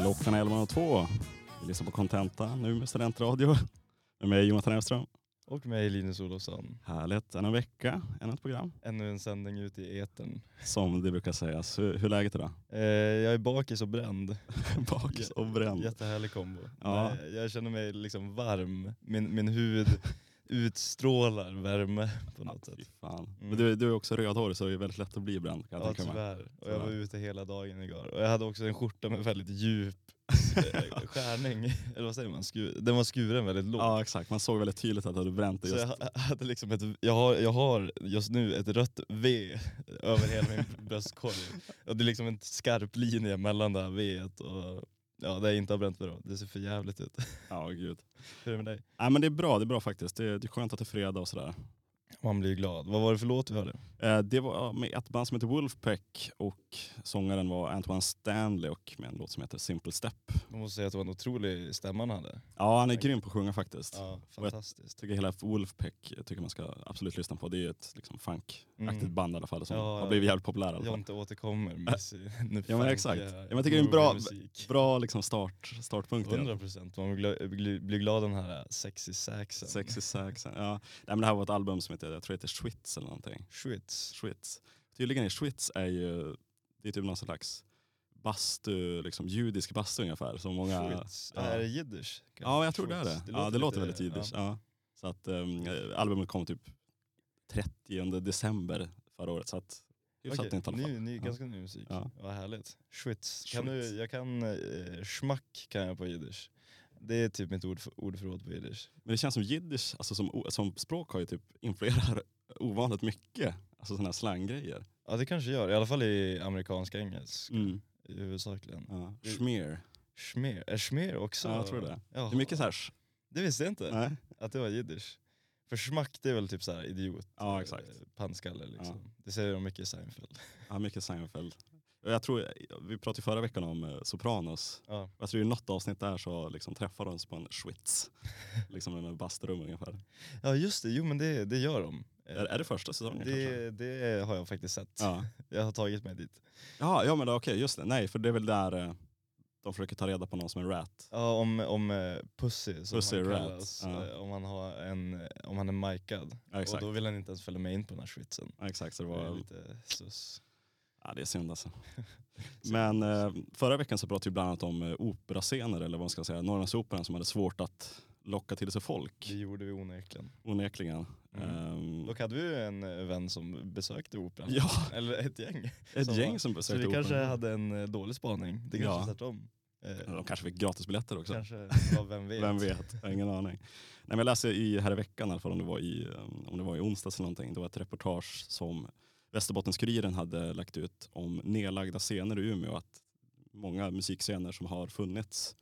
Klockan är 11.02. Vi lyssnar på Contenta nu med Studentradio. Med mig Jonathan Elfström. Och mig Linus Olofsson. Härligt. En vecka, ännu ett program. Ännu en sändning ute i etern. Som det brukar sägas. Hur, hur är läget idag? Eh, jag är bakis och bränd. Bakis och bränd. Jättehärlig kombo. Ja. Jag känner mig liksom varm. Min, min hud utstrålar värme på något Fy sätt. fan. Mm. Men du, du är också rödhårig så det är väldigt lätt att bli bränd. Kan jag Ja tänka mig. tyvärr. Och jag var Tyvärr. ute hela dagen igår. Och jag hade också en skjorta med väldigt djup eh, skärning. Eller vad säger man? Den var skuren väldigt lågt. Ja exakt, man såg väldigt tydligt att du hade bränt Så just. jag ha- hade liksom ett, jag, har, jag har just nu ett rött V över hela min bröstkorg. Och det är liksom en skarp linje mellan det här V och ja, det är inte har bränt för då. Det ser för jävligt ut. Ja gud. Hur är det med dig? Nej men det är bra, det är bra faktiskt. Det är, det är skönt att det är fredag och sådär. Man blir glad. Vad var det för låt vi hörde? Eh, Det var med ett band som heter Wolfpack och sångaren var Antoine Stanley och med en låt som heter Simple Step. Man måste säga att det var en otrolig stämma han hade. Ja han är grym på att sjunga faktiskt. Ja, fantastiskt. tycker hela Wolfpack jag tycker man ska absolut lyssna på. Det är ju ett liksom, funkaktigt Mm. band i alla fall som Ja, har blivit jävligt populära. i alla fall. Jonte återkommer med sin Ja, men exakt. Ja, men jag tycker det är en bra- musik. Bra liksom, start, startpunkt. igen. 100 procent. Man blir glad, av den här sexy saxen. Sexy Saxon. Ja. Nej, men det här var ett album som heter, jag tror det heter Schwitz eller någonting. Schwitz. Schwitz. Tydligen är Schwitz är ju, det är typ någon slags bastu, liksom judisk bastu ungefär. Som många, Schwitz. ja. Är det jiddisch? Ja jag tror det är det. Schwitz. ja, det låter väldigt jiddisch. Ja. Så att um, albumet kom typ 30 december förra året. Så att Okej, fall. ny, ny, ganska ny musik. Ja. Vad härligt. Schwitz. Kan Schwitz. du, jag kan, eh, schmack kan jag på jiddisch. Det är typ mitt ord, ordförråd på jiddisch. Men det känns som jiddisch, alltså som, som språk har ju typ influerar ovanligt mycket. Alltså sådana här slanggrejer. Ja det kanske gör, i alla fall i amerikansk engelska Mm. huvudsakligen. Ja. Schmear. Schmer, är schmer också? Ja, jag tror det. Jaha. Det är mycket så här, sch- Det visste jag inte, nej. att det var jiddisch. För schmack det är väl typ så här idiot, Ja, eh, exakt. pannskalle liksom. Det säger de mycket i Seinfeld. Ja, mycket Seinfeld. Jag tror, vi pratade förra veckan om eh, Sopranos. Ja. Jag tror i något avsnitt där så liksom träffar de på en Schwitz. liksom en basturum ungefär. ja just det, jo men det, det gör de. Eh, Är, är det första säsongen det, det har jag faktiskt sett. Ja. Jag har tagit mig dit. Ja, ja men okej, just det. Nej, för det är väl där eh, de försöker ta reda på någon som är rat. Ja, om, om Pussy som Pussy han Rat, kallas. ja. Om, han har en, om han är micad. Ja, och då vill han inte ens följa med in på den här schwitzen. Ja, exakt, så det Det är var... lite sus. Ja, det är synd alltså. Men eh, förra veckan så pratade vi bland annat om eh, operascener, eller vad man ska säga, Norrlandsoperan som hade svårt att locka till sig folk. Det gjorde vi onekligen. Onekligen. Mm. Ehm, Dock hade vi en eh, vän som besökte operan. ja, Eller ett gäng. ett Som gäng som Så besökte vi operan. kanske hade en dålig spaning. Det kanske Ja. är tvärtom. De kanske fick gratisbiljetter också. kanske, ja, vem vet. Vem vet, ingen aning. Nej, men jag läste i här i veckan, i alla fall, om det var i, um, om det var i onsdags eller någonting, det var ett reportage som Västerbottens-Kuriren hade lagt ut om nedlagda scener i Umeå. Att många musikscener som har funnits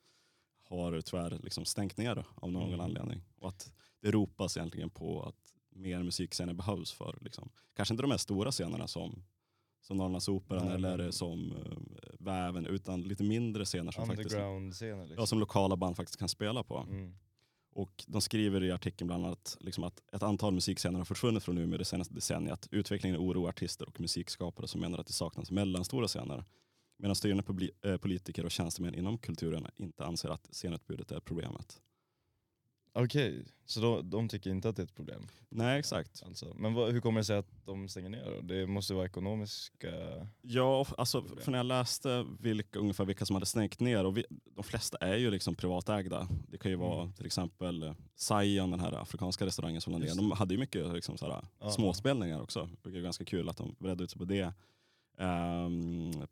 har tyvärr liksom stängt ner av någon Mm. anledning. Och att det ropas egentligen på att mer musikscener behövs för, liksom, kanske inte de här stora scenerna som, som Norrlandsoperan Nej, eller som uh, Väven, utan lite mindre scener som faktiskt Underground-scener liksom. ja, som lokala band faktiskt kan spela på. Mm. Och de skriver i artikeln bland annat liksom att ett antal musikscener har försvunnit från Umeå det senaste decenniet. Utvecklingen oroar artister och musikskapare som menar att det saknas mellanstora scener. Medan styrande eh, politiker och tjänstemän inom kulturen inte anser att scenutbudet är problemet. Okej, så de, de tycker inte att det är ett problem? Nej exakt. Alltså. Men vad, hur kommer det sig att de stänger ner då? Det måste vara ekonomiska... Ja, alltså för när jag läste vilka, ungefär vilka som hade stängt ner och vi, de flesta är ju liksom privatägda. Det kan ju vara Mm. till exempel eh, Zion, den här afrikanska restaurangen som la ner. De hade ju mycket liksom, såhär, småspelningar också. Det är ganska kul att de bredde ut sig på det. Um,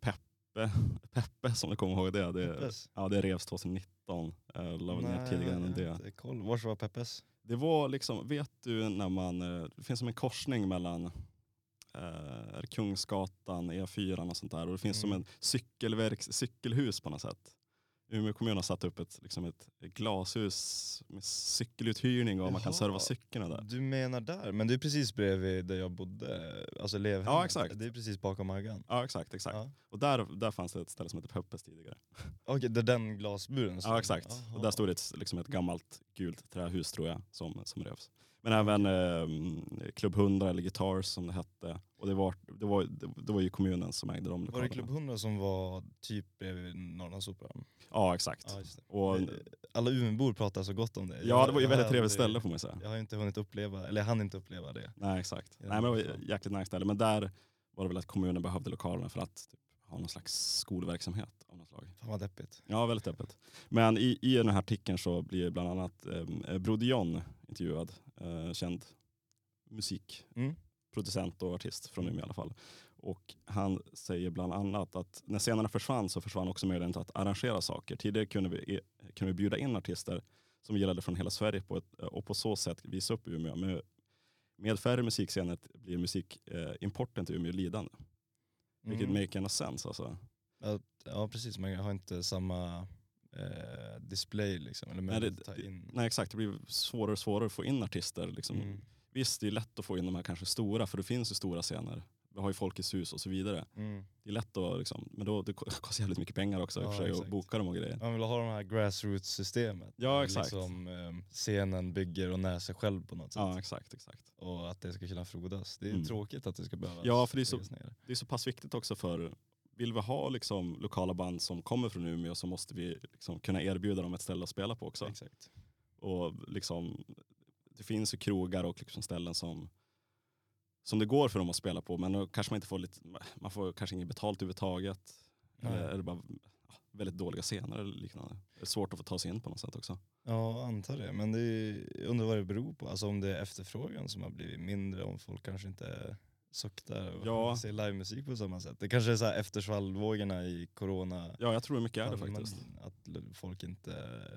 Peppe, Peppe som du kommer ihåg det. det Peppes? ja, det revs 2019. Uh, la väl ner tidigare än det. inte koll. Vars var Peppes? Det var liksom, vet du när man, eh, det finns som en korsning mellan eh, Kungsgatan, E4 och sånt där och det finns som Mm. en cykelverks, cykelhus på något sätt. Umeå kommun har satt upp ett, liksom ett glashus med cykeluthyrning och man kan Jaha. serva cykeln där. Du menar där? Men det är precis bredvid där jag bodde, alltså elevhemmet. Ja, exakt. Det är precis bakom Maggan. Ja exakt, exakt. Ja. Och där, där fanns det ett ställe som hette Peppes tidigare. Okej, där den glasburen stod? Ja exakt. Jaha. Och där stod ett, liksom ett gammalt gult trähus tror jag som, som revs. Men även eh, Klubb 100 eller Guitars som det hette. Och det var, det, var, det, var ju kommunen som ägde de Var lokalerna. det Klubb 100 som var typ bredvid Norrlandsoperan? Ja exakt. Ja. Och, Men, Alla Umeåbor pratar så gott om det. ja det var ju Jag väldigt trevligt ställe får man säga. Jag har inte hunnit uppleva, eller jag hann inte uppleva det. Nej exakt. Nej, men det var ett jäkligt nice ställe. Men där var det väl att kommunen behövde lokalerna för att typ, ha någon slags skolverksamhet av något slag. Fan vad deppigt. Ja, väldigt öppet. Men i, i den här artikeln så blir bland annat eh, Broder John intervjuad. Eh, känd musikproducent Mm. Och artist från Umeå i alla fall. Och han säger bland annat att när scenerna försvann så försvann också möjligheten att arrangera saker. Tidigare kunde vi, eh, kunde vi bjuda in artister som gillade från hela Sverige på ett, och på så sätt visa upp Umeå. Med, med färre musikscener blir musikimporten eh, importen till Umeå lidande. Vilket Mm. make no sense alltså. Ja, ja precis, man har inte samma eh, display liksom, eller Nej, det- in. Nej exakt, det blir svårare och svårare att få in artister. Liksom. Mm. Visst, det är lätt att få in de här kanske stora, för det finns ju stora scener. Vi har ju Folkets hus och så vidare. Mm. Det är lätt att, liksom, men då, det kostar jävligt mycket pengar också i och Ja, för sig att boka dem och grejer. Man vill ha de här grassroots-systemet. Ja, exakt. Liksom, eh, scenen bygger och när sig själv på något sätt. Ja exakt, exakt. Och att det ska kunna frodas. Det är Mm. tråkigt att det ska behöva Ja, för det är så- ner. Det är så pass viktigt också för, vill vi ha liksom, lokala band som kommer från Umeå så måste vi liksom, kunna erbjuda dem ett ställe att spela på också. Exakt. Och liksom, det finns ju krogar och liksom ställen som, som det går för dem att spela på men då kanske man inte får lite, man får kanske inget betalt överhuvudtaget. Nej. Eller, bara väldigt dåliga scener eller liknande. Det är svårt att få ta sig in på något sätt också. Ja, antar det. Men det är, undrar vad det beror på. Alltså om det är efterfrågan som har blivit mindre, om folk kanske inte suktar och Ja. ser livemusik på samma sätt. Det kanske är så här eftersvallvågorna i corona. Ja jag tror mycket är det faktiskt. Att folk inte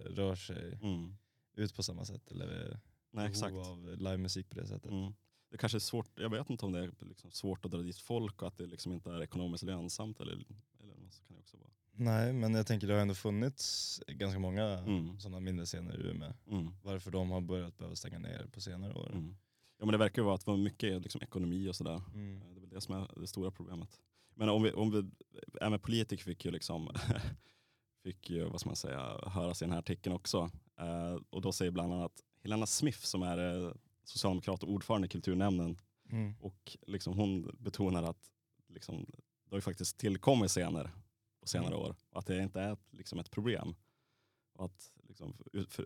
rör sig Mm. ut på samma sätt eller Nej behov exakt. av livemusik på det sättet. Mm. Det kanske är svårt, jag vet inte om det är liksom svårt att dra dit folk och att det liksom inte är ekonomiskt lönsamt eller, eller något så kan det också vara. Nej, men jag tänker det har ändå funnits ganska många Mm. sådana mindre scener i Umeå. Mm. Varför de har börjat behöva stänga ner på senare år. Mm. Ja men det verkar ju vara att det var mycket liksom, ekonomi och sådär. Mm. Det är väl det som är det stora problemet. Men om vi, om vi även politiker fick ju liksom fick ju, vad ska man säga, höras i den här artikeln också. Eh, och då säger bland annat Helena Smith som är eh, socialdemokrat och ordförande i kulturnämnden Mm. och liksom hon betonar att liksom, det har ju faktiskt tillkommit scener på senare Mm. år och att det inte är ett, liksom ett problem. Och att liksom, för, för,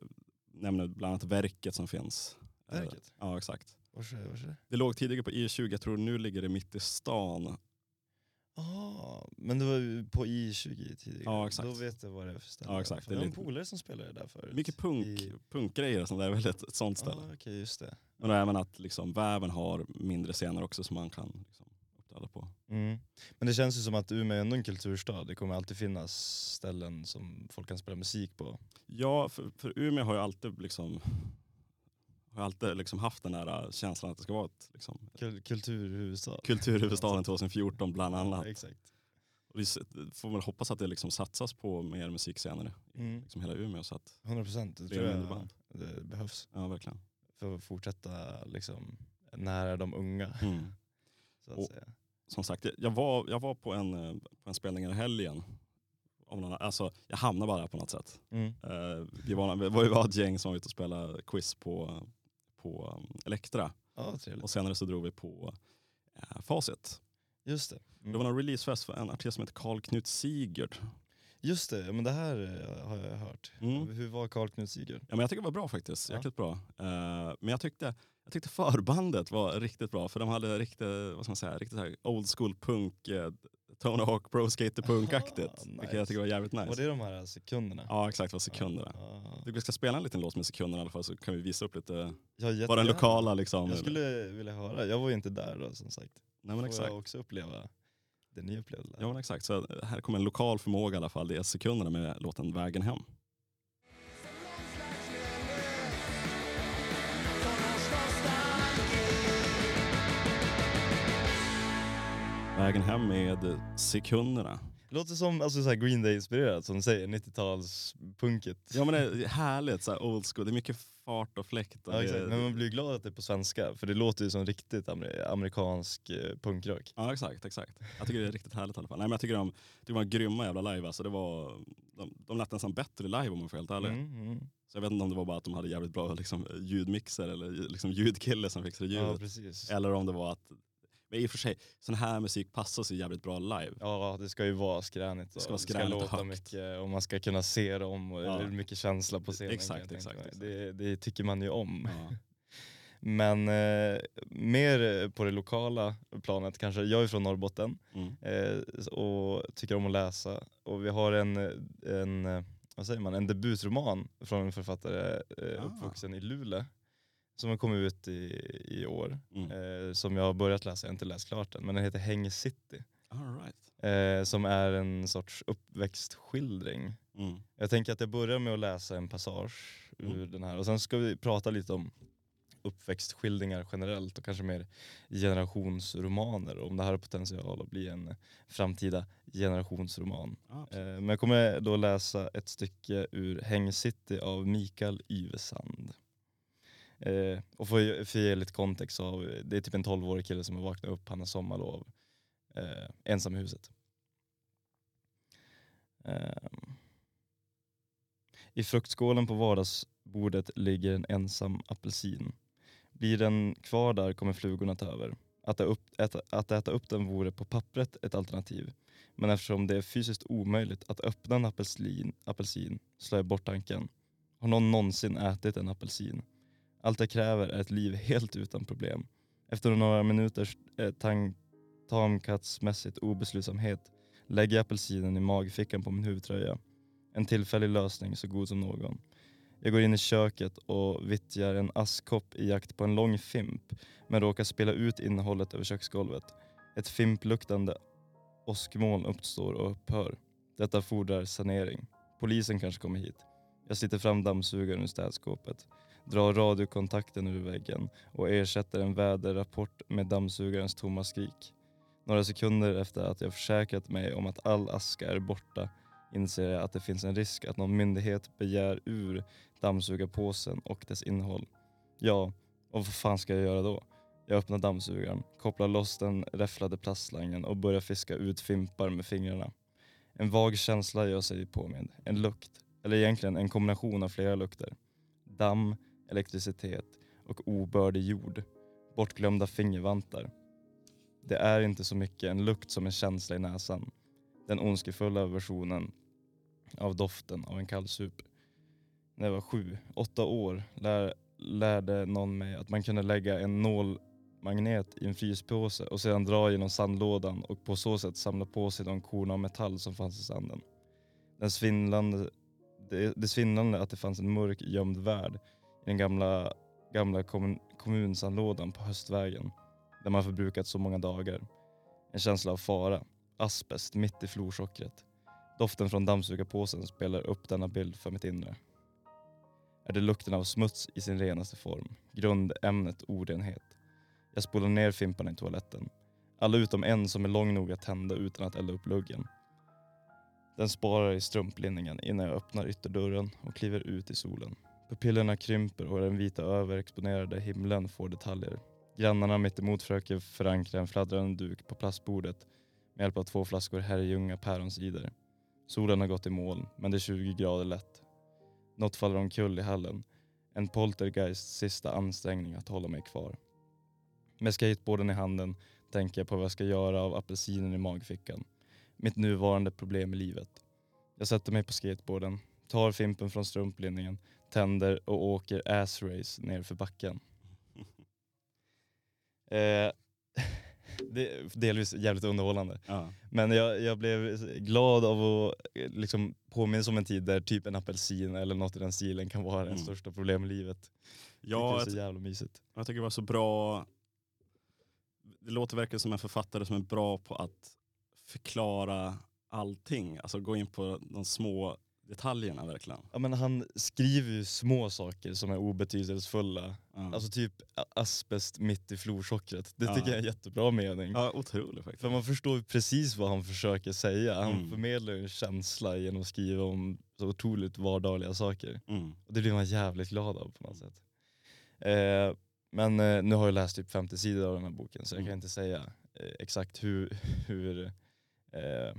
nämner bland annat verket som finns. Eh, Verket? ja exakt. Vars är, det? Det låg tidigare på I20, jag tror nu ligger det mitt i stan. Ah, men det var ju på I20 tidigare. Ja, exakt. Då vet jag vad det är för ställe. Ja, exakt. Det är en lite- polare som spelade där förut. Mycket punk, I... punkgrejer och sånt där, är väl ett, sånt ställe. Ah, Okej, just det. Men även att liksom, väven har mindre scener också som man kan liksom, uppträda på. Mm. Men det känns ju som att Umeå är ändå en kulturstad. Det kommer alltid finnas ställen som folk kan spela musik på. Ja, för, för Umeå har ju alltid, liksom, har alltid liksom haft den där känslan att det ska vara ett liksom, Kul kulturhuvudstad. kulturhuvudstaden 2014 bland annat. Ja, exakt. Och det får man hoppas att det liksom satsas på mer musikscener i Mm. liksom hela Umeå. Så att, 100 procent, det Fler tror jag band. det behövs ja, verkligen. för att fortsätta liksom, nära de unga. Mm. Så att Och- säga. som sagt, jag var, jag var på, en, eh, på en spelning i helgen. Av någon, alltså, jag hamnade bara där på något sätt. Mm. Eh, vi, var, vi var ett gäng som var ute och spelade quiz på, på um, Elektra. Ja. Och senare så drog vi på uh, Facit. Just det. Det Mm. var en releasefest för en artist som heter Carl Knut Sigurd. Just det, men det här eh, har jag hört. Mm. Hur var Carl Knut Sigurd? Ja, men jag tycker det var bra faktiskt. Ja. Jäkligt bra. Eh, men jag tyckte, jag tyckte förbandet var riktigt bra. För de hade riktigt, vad ska man säga, riktigt här old school punk, uh, Tony Hawk Pro Skater punk-aktigt. Vilket nice. jag tycker var jävligt nice. Var det de här sekunderna? Ja exakt, vad sekunderna. Ja. Jag tycker vi ska spela en liten låt med sekunderna i alla fall så kan vi visa upp lite Ja, vad den lokala liksom. Jag skulle vilja höra, jag var ju inte där då som sagt. Nej men Får exakt. jag också uppleva det ni upplevde där. Ja men exakt, så här kommer en lokal förmåga i alla fall. Det är sekunderna med låten Vägen hem. Vägen hem med sekunderna. Det låter som alltså, så Green Day-inspirerat som du säger, 90-talspunket. Ja men det är härligt, så här old school. Det är mycket fart och fläkt. Ja, exakt. Men man blir glad att det är på svenska, för det låter ju som riktigt amer- amerikansk eh, punkrock. Ja exakt, exakt. Jag tycker det är riktigt härligt i alla fall. Nej, men jag tycker de, de var grymma jävla live. Alltså, det var, de, de lät nästan bättre live om man får helt ärlig. Mm, mm. Så jag vet inte om det var bara att de hade jävligt bra liksom, ljudmixer eller liksom, ljudkille som fixade ljudet. Ja, eller om det var att, men i och för sig, sån här musik passar sig jävligt bra live. Ja, det ska ju vara skränigt. Det ska vara skränigt och låta högt. mycket och man ska kunna se dem och Ja. det mycket känsla på scenen. Exakt, exakt, exakt. Det, det tycker man ju om. Ja. Men eh, mer på det lokala planet kanske. Jag är från Norrbotten Mm. eh, och tycker om att läsa. Och vi har en, en, eh, vad säger man, en debutroman från en författare eh, Ah. uppvuxen i Luleå. Som har kommit ut i, i år. Mm. Eh, som jag har börjat läsa, jag har inte läst klart den. Men den heter Häng City. All right. Eh, som är en sorts uppväxtskildring. Mm. Jag tänker att jag börjar med att läsa en passage ur Mm. den här och sen ska vi prata lite om uppväxtskildringar generellt och kanske mer generationsromaner om det här har potential att bli en framtida generationsroman. Eh, Men jag kommer då läsa ett stycke ur Häng City av Mikael Yvesand. Eh, och för, för att ge lite kontext så har vi, det är typ en 12-årig kille som har vaknat upp, han har sommarlov, eh, ensam i huset. Eh, I fruktskålen på vardagsbordet ligger en ensam apelsin. Blir den kvar där kommer flugorna ta över. Att, äta upp, äta, att äta upp den vore på pappret ett alternativ. Men eftersom det är fysiskt omöjligt att öppna en apelsin, apelsin slår jag bort tanken. Har någon någonsin ätit en apelsin? Allt jag kräver är ett liv helt utan problem. Efter några minuters eh, tamkattsmässigt obeslutsamhet lägger jag apelsinen i magfickan på min huvudtröja. En tillfällig lösning så god som någon. Jag går in i köket och vittjar en askkopp i jakt på en lång fimp men råkar spela ut innehållet över köksgolvet. Ett fimpluktande åskmoln uppstår och upphör. Detta fordrar sanering. Polisen kanske kommer hit. Jag sliter fram dammsugaren ur städskåpet, drar radiokontakten ur väggen och ersätter en väderrapport med dammsugarens tomma skrik. Några sekunder efter att jag försäkrat mig om att all aska är borta inser jag att det finns en risk att någon myndighet begär ur dammsugarpåsen och dess innehåll. Ja, och vad fan ska jag göra då? Jag öppnar dammsugaren, kopplar loss den räfflade plastslangen och börjar fiska ut fimpar med fingrarna. En vag känsla gör sig påmind. En lukt, eller egentligen en kombination av flera lukter. Damm, elektricitet och obördig jord. Bortglömda fingervantar. Det är inte så mycket en lukt som en känsla i näsan. Den ondskefulla versionen av doften av en kallsup. När jag var sju, åtta år lär, lärde någon mig att man kunde lägga en nålmagnet i en fryspåse och sedan dra genom sandlådan och på så sätt samla på sig de korn av metall som fanns i sanden. Den svindlande, det, det svindlande att det fanns en mörk gömd värld den gamla, gamla kommun, kommunsandlådan på Höstvägen där man förbrukat så många dagar. En känsla av fara, asbest mitt i florsockret. Doften från dammsugarpåsen spelar upp denna bild för mitt inre. Är det lukten av smuts i sin renaste form, grundämnet orenhet. Jag spolar ner fimparna i toaletten. Alla utom en som är lång nog att tända utan att elda upp luggen. Den sparar i strumplinningen innan jag öppnar ytterdörren och kliver ut i solen. Pupillerna krymper och den vita överexponerade himlen får detaljer. Grannarna mittemot försöker förankra en fladdrande duk på plastbordet med hjälp av två flaskor Herrljunga päronsider. Solen har gått i moln, men det är 20 grader lätt. Något faller omkull i hallen. En poltergeists sista ansträngning att hålla mig kvar. Med skateboarden i handen tänker jag på vad jag ska göra av apelsinen i magfickan. Mitt nuvarande problem i livet. Jag sätter mig på skateboarden, tar fimpen från strumplinningen, tänder och åker ass-race ner för backen. Eh, det är delvis jävligt underhållande. Ja. Men jag, jag blev glad av att eh, liksom, påminnas om en tid där typ en apelsin eller något i den stilen kan vara ens Mm. största problem i livet. Ja, det är jag, så jävla mysigt. jag tycker det var så bra. Det låter verkligen som en författare som är bra på att förklara allting. Alltså gå in på de små detaljerna verkligen. Ja, men han skriver ju små saker som är obetydelsefulla. Ja, Alltså typ asbest mitt i florsockret. Det Ja. tycker jag är en jättebra mening. ja otroligt faktiskt. För man förstår ju precis vad han försöker säga. Han Mm. förmedlar en känsla genom att skriva om så otroligt vardagliga saker. Mm. Och det blir man jävligt glad av på något sätt. Eh, men eh, nu har jag läst typ 50 sidor av den här boken så jag Mm. kan inte säga eh, exakt hur, hur, eh,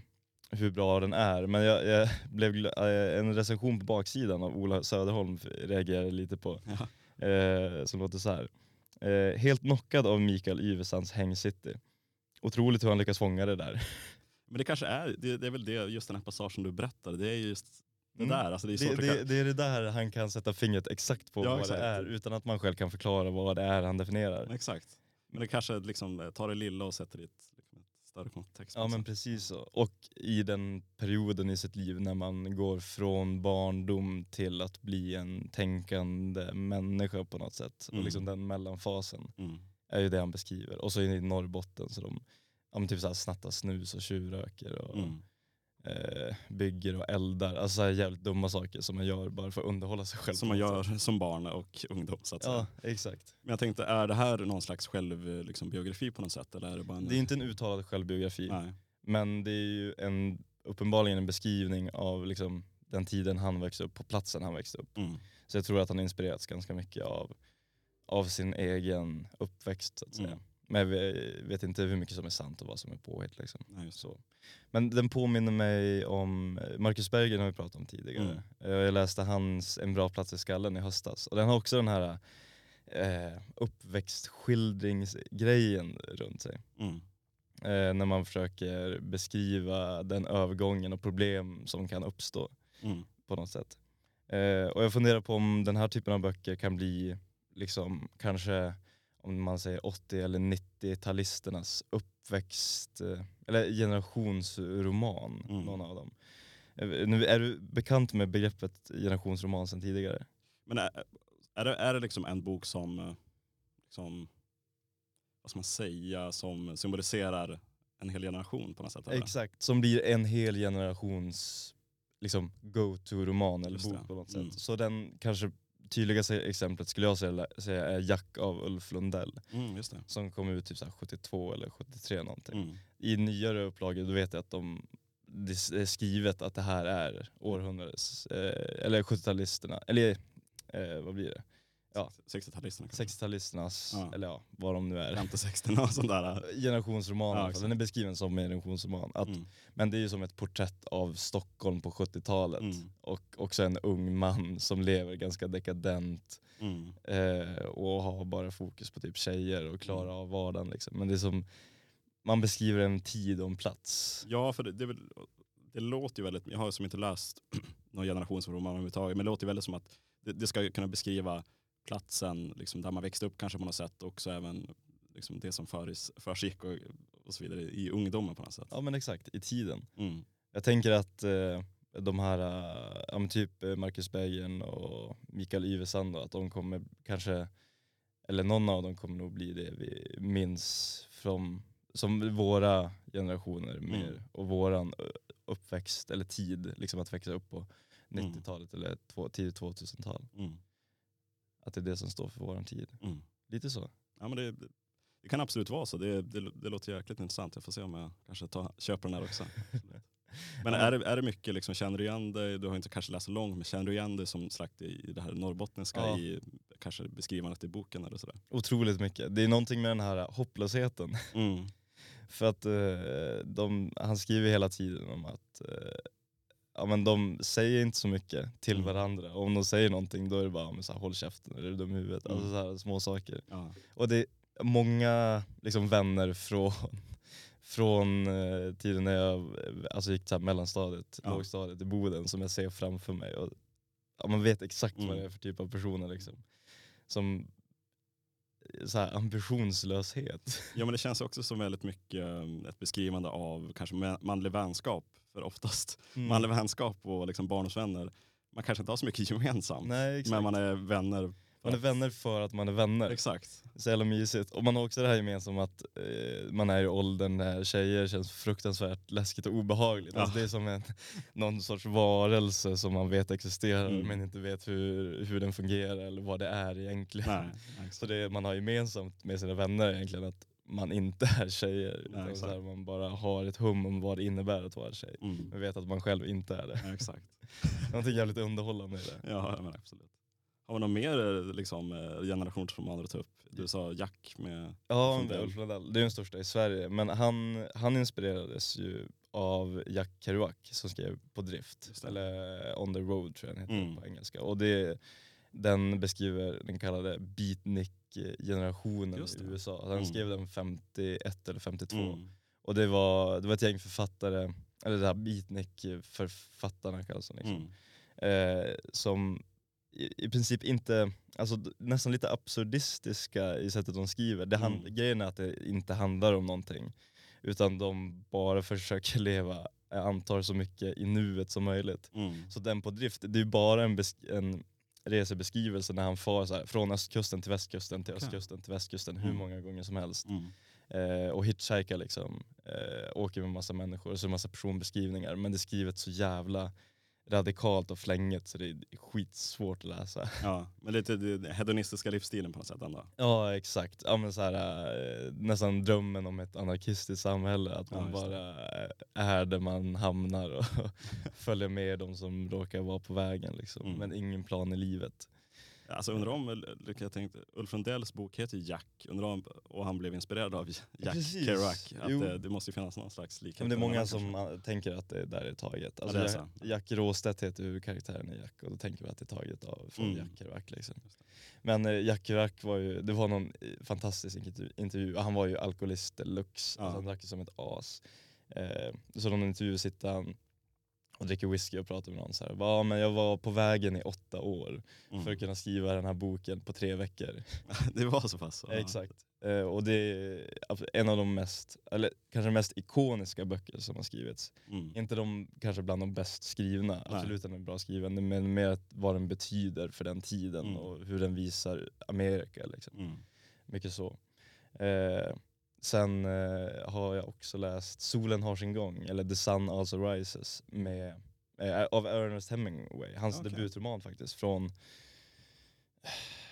hur bra den är. Men jag, jag blev eh, en recension på baksidan av Ola Söderholm reagerade lite på. Ja. Eh, som låter så här. Eh, helt knockad av Mikael Yvesands Häng City. Otroligt hur han lyckas fånga det där. Men det kanske är, det, det är väl det, just den här passagen du berättade, det är just det Mm. där. Alltså det, är Det, det, det är det där han kan sätta fingret exakt på Ja, vad exakt. det är utan att man själv kan förklara vad det är han definierar. Exakt. Men det kanske liksom eh, tar det lilla och sätter det större kontext. Ja men precis så. Och i den perioden i sitt liv när man går från barndom till att bli en tänkande människa på något sätt. Mm. Och liksom den mellanfasen Mm. är ju det han beskriver. Och så i Norrbotten så de ja, typ så här snattar snus och tjurröker och Mm. Eh, bygger och eldar. Alltså här jävligt dumma saker som man gör bara för att underhålla sig själv. Som man gör som barn och ungdom så att säga. Ja, exakt. Men jag tänkte, är det här någon slags självbiografi liksom, biografi på något sätt? Eller är det bara en... Det är inte en uttalad självbiografi. Nej. Men det är ju en, uppenbarligen en beskrivning av liksom, den tiden han växte upp, på platsen han växte upp. Mm. Så jag tror att han inspirerats ganska mycket av, av sin egen uppväxt. Så att säga. Mm. Men jag ve- vet inte hur mycket som är sant och vad som är påhitt. Liksom. Nej. Så. Men den påminner mig om, Marcus Berggren har vi pratat om tidigare. Mm. Eh, Jag läste hans En bra plats i skallen i höstas. Och den har också den här eh, uppväxtskildringsgrejen runt sig. Mm. Eh, när man försöker beskriva den övergången och problem som kan uppstå Mm. på något sätt. Eh, och jag funderar på om den här typen av böcker kan bli liksom kanske om man säger 80 eller 90-talisternas uppväxt eh, eller generationsroman, Mm. någon av dem. Eh, nu, är du bekant med begreppet generationsroman sedan tidigare? Men är, är, det, är det liksom en bok som, eh, liksom, vad ska man säga, som symboliserar en hel generation på något sätt? eller? Exakt, som blir en hel generations liksom, go-to-roman eller Just bok det. på något Mm. sätt. Så den kanske tydligaste exemplet skulle jag säga, är Jack av Ulf Lundell Mm, som kom ut typ så här 72 eller 73 någonting. Mm. I nyare upplagor då vet jag att de det är skrivet att det här är århundradets, eh, eller 70-talisterna, eller eh, vad blir det? Ja. 60-talisterna kanske. 60-talisternas, Ja. eller ja, vad de nu är. 50-60 och sånt där. Generationsroman Ja. Den är beskriven som en generationsroman. Att, Mm. Men det är ju som ett porträtt av Stockholm på 70-talet. Mm. Och också en ung man som lever ganska dekadent Mm. eh, och har bara fokus på typ tjejer och klarar Mm. av vardagen. Liksom. Men det är som, man beskriver en tid och en plats. Ja, för det, det, väl, det låter ju väldigt, jag har som inte läst någon generationsroman överhuvudtaget, men det låter ju väldigt som att det, det ska kunna beskriva platsen liksom, där man växte upp kanske på något sätt och också även liksom, det som försiggick och, och så vidare i ungdomen på något sätt. Ja men exakt, i tiden. Mm. Jag tänker att eh, de här, eh, men typ eh, Marcus Berggren och Mikael Yvesand att de kommer kanske, eller någon av dem kommer nog bli det vi minns från, som våra generationer mer Mm. och våran ö, uppväxt eller tid, liksom att växa upp på Mm. 90-talet eller två, tidigt 2000-tal. Mm. Att det är det som står för våran tid. Mm. Lite så. Ja, men det, det kan absolut vara så. Det, det, det låter jäkligt intressant. Jag får se om jag kanske tar, köper den här också. Men är det, är det mycket, liksom, känner du igen dig, du har inte kanske läst så långt, men känner du igen dig som sagt i, i det här norrbottniska, Ja. i kanske beskrivandet i boken eller sådär? Otroligt mycket. Det är någonting med den här hopplösheten. Mm. För att eh, de, han skriver hela tiden om att eh, ja, men de säger inte så mycket till Mm. varandra. Och om de säger någonting då är det bara men så här, håll käften eller är du dum i huvudet. Mm. Alltså så här, små saker. Ja. Och det är många liksom, vänner från, från eh, tiden när jag eh, alltså, gick så mellanstadiet, Ja. lågstadiet i Boden som jag ser framför mig. Och, ja, man vet exakt vad Mm. det är för typ av personer. Liksom. Som så här, ambitionslöshet. ja men det känns också som väldigt mycket um, ett beskrivande av kanske ma- manlig vänskap, för oftast Mm. manlig vänskap och liksom barndomsvänner, man kanske inte har så mycket gemensamt, Nej, men man är vänner Man är vänner för att man är vänner. Exakt. Så jävla mysigt. Och man har också det här gemensamt att eh, man är i åldern när tjejer känns fruktansvärt läskigt och obehagligt. Ja. Alltså det är som en, någon sorts varelse som man vet existerar Mm. men inte vet hur, hur den fungerar eller vad det är egentligen. Nej. Så det man har gemensamt med sina vänner egentligen att man inte är tjejer. Nej, utan så här, man bara har ett hum om vad det innär att vara tjej. Mm. Men vet att man själv inte är det. Ja, exakt. Någonting jävligt underhållande i det. Ja, men absolut. Har vi några mer eh, liksom, eh, generationsromaner att ta upp? Du sa Jack med... Ja, Lundell. Ulf Lundell. Det är den största i Sverige. Men han, han inspirerades ju av Jack Kerouac som skrev På drift. Eller On the road tror jag den heter Mm. på engelska. Och det, den beskriver den kallade beatnik-generationen Just i. USA. Han Mm. skrev den 51 eller 52. Mm. Och det var, det var ett gäng författare, eller det här beatnik-författarna kallas de liksom. Mm. eh, som i, i princip inte, alltså nästan lite absurdistiska i sättet de skriver. Det hand, Mm. Grejen är att det inte handlar om någonting. Utan de bara försöker leva, jag antar så mycket i nuet som möjligt. Mm. Så den på drift, det är ju bara en, en resebeskrivelse när han far så här, från östkusten till västkusten till östkusten till västkusten hur Mm. många gånger som helst. Mm. Eh, och hitchhikar liksom, eh, åker med massa människor och så är det massa personbeskrivningar. Men det är skrivet så jävla radikalt och flänget så det är skitsvårt att läsa. Ja, men lite den hedonistiska livsstilen på något sätt ändå. Ja exakt, ja, men så här, eh, nästan drömmen om ett anarkistiskt samhälle. Att Ja, man det. bara eh, är där man hamnar och följer med de som råkar vara på vägen. Liksom. Mm. Men ingen plan i livet. Alltså undrar om, jag tänkte, Ulf Lundells bok heter Jack, undrar om, och han blev inspirerad av Jack Precis. Kerouac. Att det, det måste ju finnas någon slags likhet. Men det är många som kanske. ah, tänker att det där är taget. Alltså det är Jack, Råstedt heter ju karaktären i Jack och då tänker vi att det är taget av från Mm. Jack Kerouac. Liksom. Men eh, Jack Kerouac var ju, det var någon eh, fantastisk intervju, intervju. han var ju alkoholist deluxe, Ja. alltså han drack ju som ett as. Eh, så någon intervju sitter han och dricker whisky och pratar med någon så här. Ja men jag var på vägen i åtta år Mm. för att kunna skriva den här boken på tre veckor. det var så pass? Ja. Exakt. Eh, och det är en av de mest, eller kanske mest ikoniska böcker som har skrivits. Mm. Inte de kanske bland de bäst skrivna, Nej. absolut den är bra skriven, men mer vad den betyder för den tiden Mm. och hur den visar Amerika. Liksom. Mm. Mycket så. Eh, sen eh, har jag också läst Solen har sin gång, eller The Sun Also Rises, med, eh, av Ernest Hemingway. Hans Okej. debutroman faktiskt, från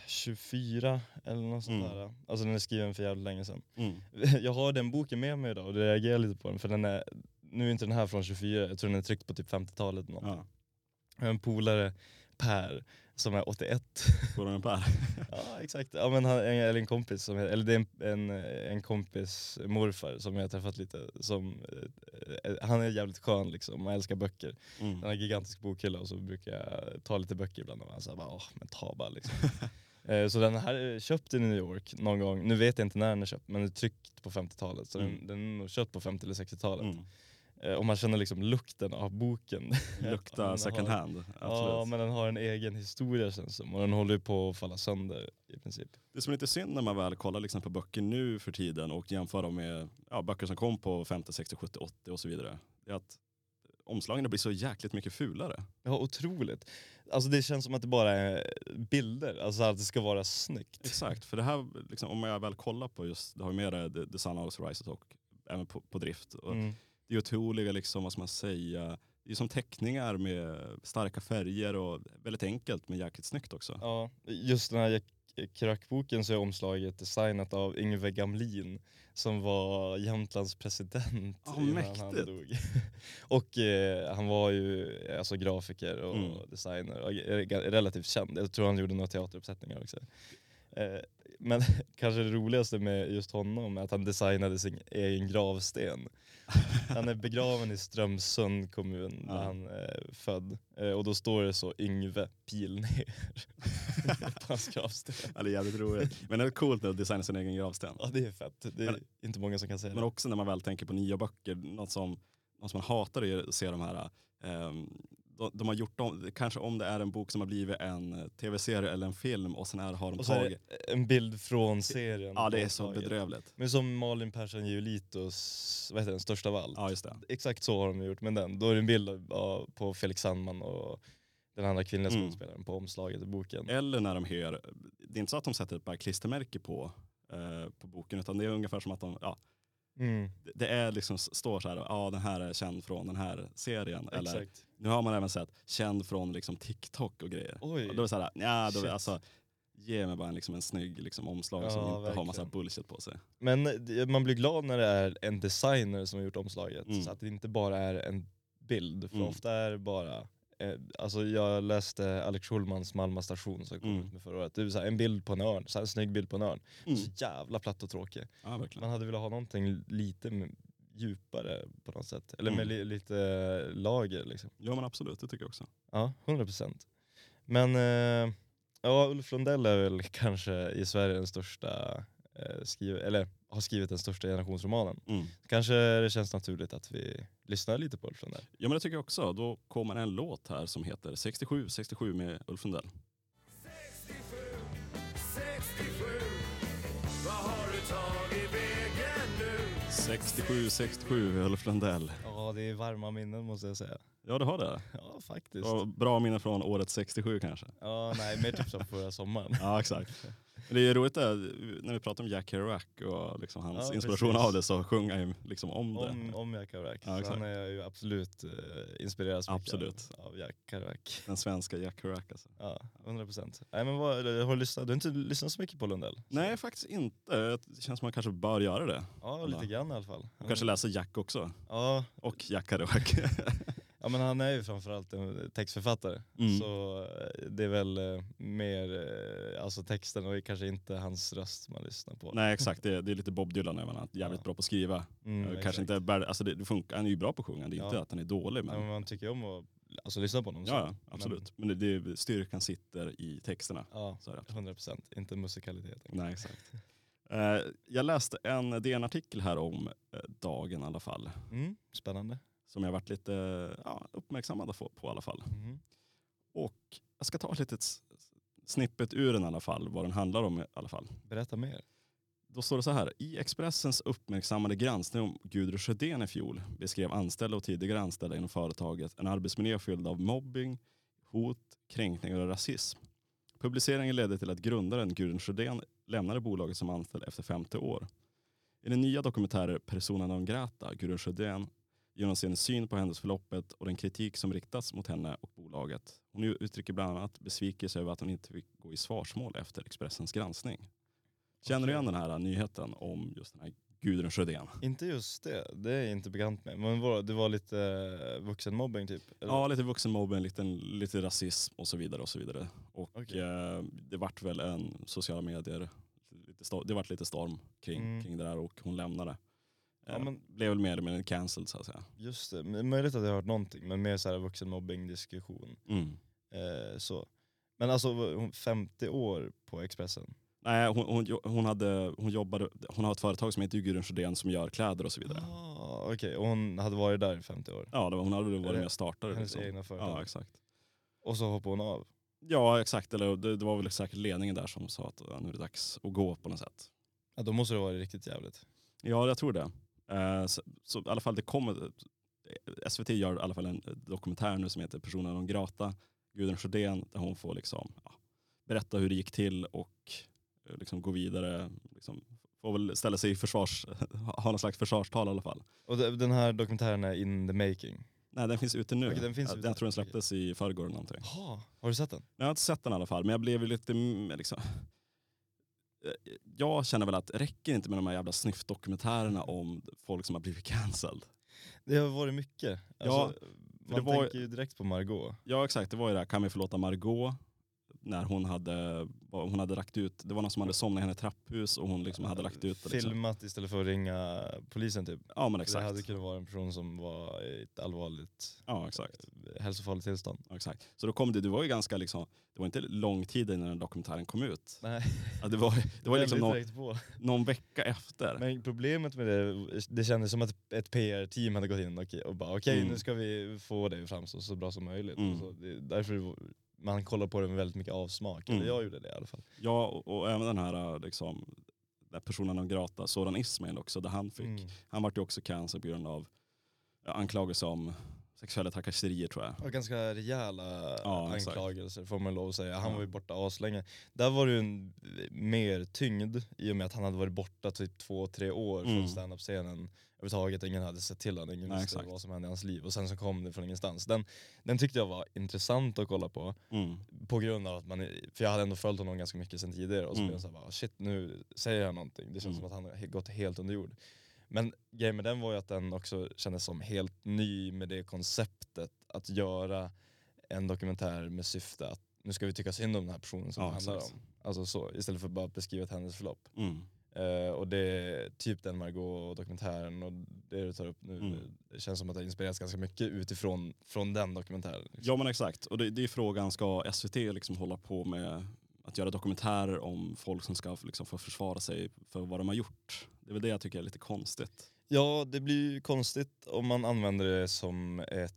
24 eller något sånt Mm. där. Alltså den är skriven för jävligt länge sedan. Mm. Jag har den boken med mig idag och det reagerar lite på den för den är, nu är inte den här från 24, jag tror den är tryckt på typ 50-talet. eller någonting. Ja. Jag har en polare, Per, som är 81. Går den Per? ja exakt, ja, men han, eller en kompis, som, eller det är en, en, en kompis morfar som jag har träffat lite. Som, eh, eh, han är jävligt skön liksom och älskar böcker. Han har Mm. en gigantisk bokhylla och så brukar jag ta lite böcker ibland och han säger bara åh men ta bara liksom. Eh, Så den här är köpt i New York någon gång, nu vet jag inte när den är köpt men den är tryckt på 50-talet så Mm. den, den är nog köpt på 50 eller 60-talet. Mm. Eh, Och man känner liksom lukten av boken. Lukta second har- hand. Absolut. Ja men den har en egen historia känns som och den håller ju på att falla sönder i princip. Det som är lite synd när man väl kollar liksom på böcker nu för tiden och jämför dem med ja, böcker som kom på 50, 60, 70, 80 och så vidare. Det är att omslagen blir så jäkligt mycket fulare. Ja otroligt. Alltså det känns som att det bara är bilder, alltså att det ska vara snyggt. Exakt, för det här, liksom, om jag väl kollar på just, det har ju med det, The, Sun Also Rises och även på, på drift. Och Mm. Det är otroliga, liksom, vad ska man säga, det är som teckningar med starka färger och väldigt enkelt men jäkligt snyggt också. Ja, just den här Jack Kerouac-boken så är omslaget designat av Yngve Gamlin som var Jämtlands president Ja, innan mäktigt. han dog. och eh, han var ju alltså grafiker och Mm. designer och ga- relativt känd. Jag tror han gjorde några teateruppsättningar också. Eh, men kanske det roligaste med just honom är att han designade sin egen gravsten. Han är begraven i Strömsund kommun där Ja. han är född. Eh, och då står det så Yngve pil ner på hans gravsten. Ja, det är jävligt roligt. Men det är coolt att designa sin egen gravsten. Ja det är fett. Det är Men- inte många som kan säga Men det. också när man väl tänker på nya böcker, något som, något som man hatar är att se de här, ehm, de, de har gjort om, kanske om det är en bok som har blivit en tv-serie eller en film och sen är, har de Och så tagit, en bild från serien. ja det är så omslaget. bedrövligt. Men som Malin Persson Giolitos, vad heter den, Största av allt. Ja just det. Exakt så har de gjort med den. Då är det en bild av, på Felix Sandman och den andra kvinnliga Mm. skådespelaren på omslaget i boken. Eller när de hyr, det är inte så att de sätter ett bara klistermärke på, eh, på boken utan det är ungefär som att de, ja, Mm, det- är liksom, står så här, ja den här är känd från den här serien. Eller nu har man även sett känd från liksom TikTok och grejer. Oj. Och då är det så här, ja, då, alltså, ge mig bara en, liksom en snygg liksom, omslag Ja, som inte har massa verkligen. bullshit på sig. Men det- man blir glad när det är en designer som har gjort omslaget. Mm. Så att det inte bara är en bild. För Mm. ofta är det bara, eh, alltså jag läste Alex Schulmans Malmö station som kom Mm. ut med förra året. Det är så här, en bild på en örn, så här, en snygg bild på en örn. Mm. Så jävla platt och tråkig. Ja. Man hade velat ha någonting lite djupare på något sätt. Eller med Mm. li, lite lager liksom. Ja men absolut, det tycker jag också. Ja, 100%. Men eh, ja, Ulf Lundell är väl kanske i Sverige den största, eh, skriv, eller har skrivit den största generationsromanen. Mm. Kanske det känns naturligt att vi lyssnar lite på Ulf Lundell. Ja men det tycker jag också. Då kommer en låt här som heter 67, 67 med Ulf Lundell. 67, 67 Vad har du tagit vägen nu? 67, 67 med Ulf Lundell. Ja, det är varma minnen måste jag säga. Ja du har det. Ja, faktiskt. Och bra minne från året 67 kanske. Ja, nej, mer typ som förra sommaren. Ja exakt. Men det är roligt där, när vi pratar om Jack Kerouac och liksom hans Ja, inspiration precis. av det så sjunger han ju liksom om det. Om, om Jack Kerouac. Ja, så han är ju absolut uh, inspirerad Absolut. Av, Jack Kerouac. Den svenska Jack Kerouac alltså. Ja, 100 procent. Nej men vad, har du lyssnat? Du har inte lyssnat så mycket på Lundell? Nej faktiskt inte. Det känns som man kanske bör göra det. Ja, lite grann i alla fall. Och kanske läsa Jack också. Ja, Och Jack Kerouac. Ja, men han är ju framförallt en textförfattare. Mm. Så eh, det är väl eh, mer eh, alltså texten och kanske inte hans röst man lyssnar på. Nej exakt, det är, det är lite Bob Dylan även. att Jävligt Ja. bra på att skriva. Mm, exakt. kanske inte alltså det, det funkar, han är ju bra på att sjunga. Det är Ja. inte att han är dålig. Men, Ja, men man tycker om att alltså, lyssna på honom. så. ja, absolut. Men, det, det, styrkan sitter i texterna. Ja, Så är det. 100 procent. Inte musikaliteten. Nej, exakt. Jag läste en DN-artikel här om dagen i alla fall. Mm, spännande. Som jag varit lite ja, uppmärksammad på, på i alla fall. Mhm. Och jag ska ta ett litet snippet ur den i alla fall, vad den handlar om i alla fall. Berätta mer. Då står det så här. I Expressens uppmärksammade granskning om Gudrun Sjödén i fjol beskrev anställda och tidigare anställda inom företaget en arbetsmiljö fylld av mobbing, hot, kränkningar och rasism. Publiceringen ledde till att grundaren Gudrun Sjödén lämnade bolaget som anställd efter 50 år. I den nya dokumentären Persona non grata, Gudrun Sjödén, ger hon sin syn på händelseförloppet och den kritik som riktats mot henne och bolaget. Hon uttrycker bland annat besvikelse över att hon inte fick gå i svarsmål efter Expressens granskning. Känner du igen den här nyheten om just den här Gudrun Sjödén? Inte just det, det är jag inte bekant med. Men var, det var lite eh, vuxenmobbing typ? eller? Ja, lite vuxenmobbing, lite, lite rasism och så vidare. och så vidare. Och Okej. eh, det vart väl en sociala medier, lite det vart lite storm kring, Mm. kring det där och hon lämnade. Ja, men- Blev väl mer eller mindre cancelled så att säga. Just det, möjligt att jag har hört någonting, men mer så här vuxenmobbing-diskussion. Mm. Eh, så. Men alltså var hon 50 år på Expressen? Nej, hon, hon, hon, hade, hon, jobbade, hon har ett företag som heter Gudrun Sjödén som gör kläder och så vidare. Ah, Okej, och hon hade varit där i 50 år? Ja, det var, hon hade varit med och startat Hennes liksom. egna företag? Ja, exakt. Och så hoppade hon av? Ja, exakt. Eller det, det var väl säkert ledningen där som sa att ja, nu är det dags att gå på något sätt. Ja, då måste det vara riktigt jävligt. Ja, jag tror det. Eh, så, så i alla fall det kommer, SVT gör i alla fall en dokumentär nu som heter Personen non grata, Gudrun Sjödén, där hon får liksom, ja, berätta hur det gick till och eh, liksom gå vidare. Liksom, får väl ställa sig i försvars, ha någon slags försvarstal i alla fall. Och de- den här dokumentären är in the making? Nej, den finns ute nu. Okej, den finns jag, ute. jag tror den släpptes i förrgår eller någonting. Jaha, har du sett den? Jag har inte sett den i alla fall, men jag blev lite mm, liksom... Eh, Jag känner väl att det räcker inte med de här jävla snyftdokumentärerna om folk som har blivit cancelled. Det har varit mycket. Ja, Alltså, man det var- tänker ju direkt på Margot. Ja exakt, det var ju det här, kan vi förlåta Margot? När hon hade, hon hade lagt ut, det var någon som hade somnat i hennes trapphus och hon liksom hade lagt ut det. Liksom. Filmat istället för att ringa polisen typ. Ja men För Det exakt. hade kunnat vara en person som var i ett allvarligt Ja exakt. eh, hälsofarligt tillstånd. Ja, exakt. Så då kom det, det var ju ganska liksom, det var inte lång tid innan den dokumentären kom ut. Nej, Ja, det var, det var liksom någon, någon vecka efter. Men problemet med det, det kändes som att ett PR-team hade gått in och, och bara okej Mm. nu ska vi få att framstå så bra som möjligt. Mm. Så det, därför man kollar på det med väldigt mycket avsmak. Mm. Eller jag gjorde det i alla fall. Ja och, och även den här liksom, den personen non grata, Soran Ismail också, där han fick, Mm. han vart ju också cancelled på grund av ja, anklagelser om sexuella trakasserier tror jag. Och ganska rejäla Ja, exakt. anklagelser får man lov att säga. Han Ja. var ju borta aslänge. Där var det ju en mer tyngd i och med att han hade varit borta typ två, tre år Mm. från standup-scenen. Överhuvudtaget, ingen hade sett till honom, ingen Nej, visste exakt. vad som hände i hans liv. Och sen så kom det från ingenstans. Den, den tyckte jag var intressant att kolla på. Mm. På grund av att man, för jag hade ändå följt honom ganska mycket sen tidigare och så Mm. blev jag såhär, bara, shit nu säger han någonting. Det känns Mm. som att han har gått helt under jord. Men grejen med den var ju att den också kändes som helt ny med det konceptet att göra en dokumentär med syfte att nu ska vi tycka synd om den här personen som Ja, det handlar om. Alltså så, istället för bara att beskriva ett händelseförlopp. Mm. Eh, och det är typ den Margot-dokumentären och det du tar upp nu, Mm. det känns som att det har inspirerats ganska mycket utifrån från den dokumentären. liksom. Ja men exakt, och det, det är frågan, ska SVT liksom hålla på med att göra dokumentärer om folk som ska liksom få försvara sig för vad de har gjort? Det är väl det jag tycker är lite konstigt. Ja, det blir ju konstigt om man använder det som ett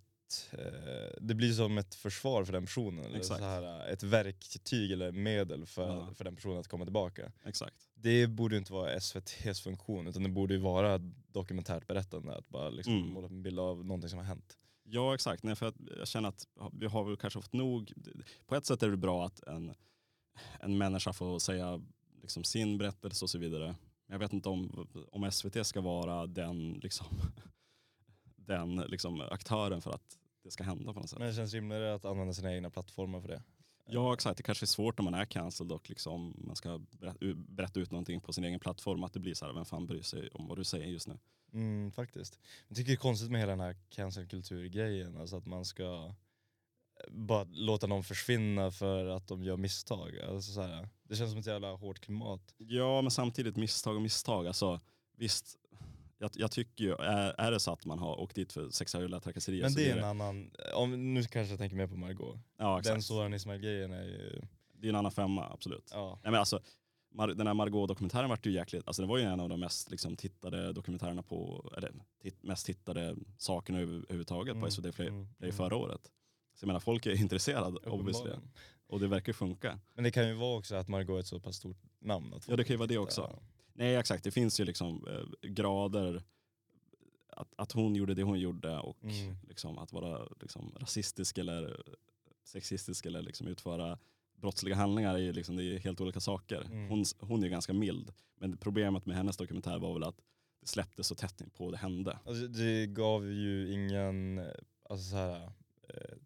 eh, det blir som ett försvar för den personen. Eller Exakt. så här, ett verktyg eller medel för, Ja. för den personen att komma tillbaka. Exakt. Det borde inte vara SVTs funktion utan det borde vara dokumentärt berättande. Att bara liksom Mm. måla upp en bild av någonting som har hänt. Ja exakt, Nej, för jag känner att vi har väl kanske fått nog. På ett sätt är det bra att en, en människa får säga liksom sin berättelse och så vidare. Jag vet inte om, om SVT ska vara den, liksom, den liksom, aktören för att det ska hända på något sätt. Men det känns rimligare att använda sina egna plattformar för det. Ja exakt, det kanske är svårt när man är cancelled och liksom man ska berätta, ut någonting på sin egen plattform. Att det blir så här, vem fan bryr sig om vad du säger just nu? Mm, faktiskt. Jag tycker det är konstigt med hela den här cancelkultur-grejen. Alltså att man ska eh, bara låta någon försvinna för att de gör misstag. Alltså så här, det känns som ett jävla hårt klimat. Ja men samtidigt misstag och misstag. Alltså, visst, jag, jag tycker ju, är, är det så att man har åkt dit för sexuella trakasserier Men det är en annan, om, nu kanske jag tänker mer på Margot. ja, Den exakt. Soran Ismail-grejen är ju, Det är en annan femma, absolut. ja. Nej, men alltså, den här Margot-dokumentären var ju jäkligt, alltså det var ju en av de mest liksom, tittade dokumentärerna på, eller mest tittade sakerna över- överhuvudtaget på Mm, SVT Play, mm, Play mm. förra året. Så jag menar folk är intresserade obviously. Och det verkar funka. Men det kan ju vara också att Margot är ett så pass stort namn. Ja, det kan ju vara det också. Nej exakt, det finns ju liksom eh, grader att, att hon gjorde det hon gjorde och Mm. liksom, att vara liksom, rasistisk eller sexistisk eller liksom, utföra brottsliga handlingar är, liksom, det är helt olika saker. Mm. Hon, hon är ganska mild. Men problemet med hennes dokumentär var väl att det släpptes så tätt in på det hände. Alltså, det gav ju ingen eh, alltså, så här, eh,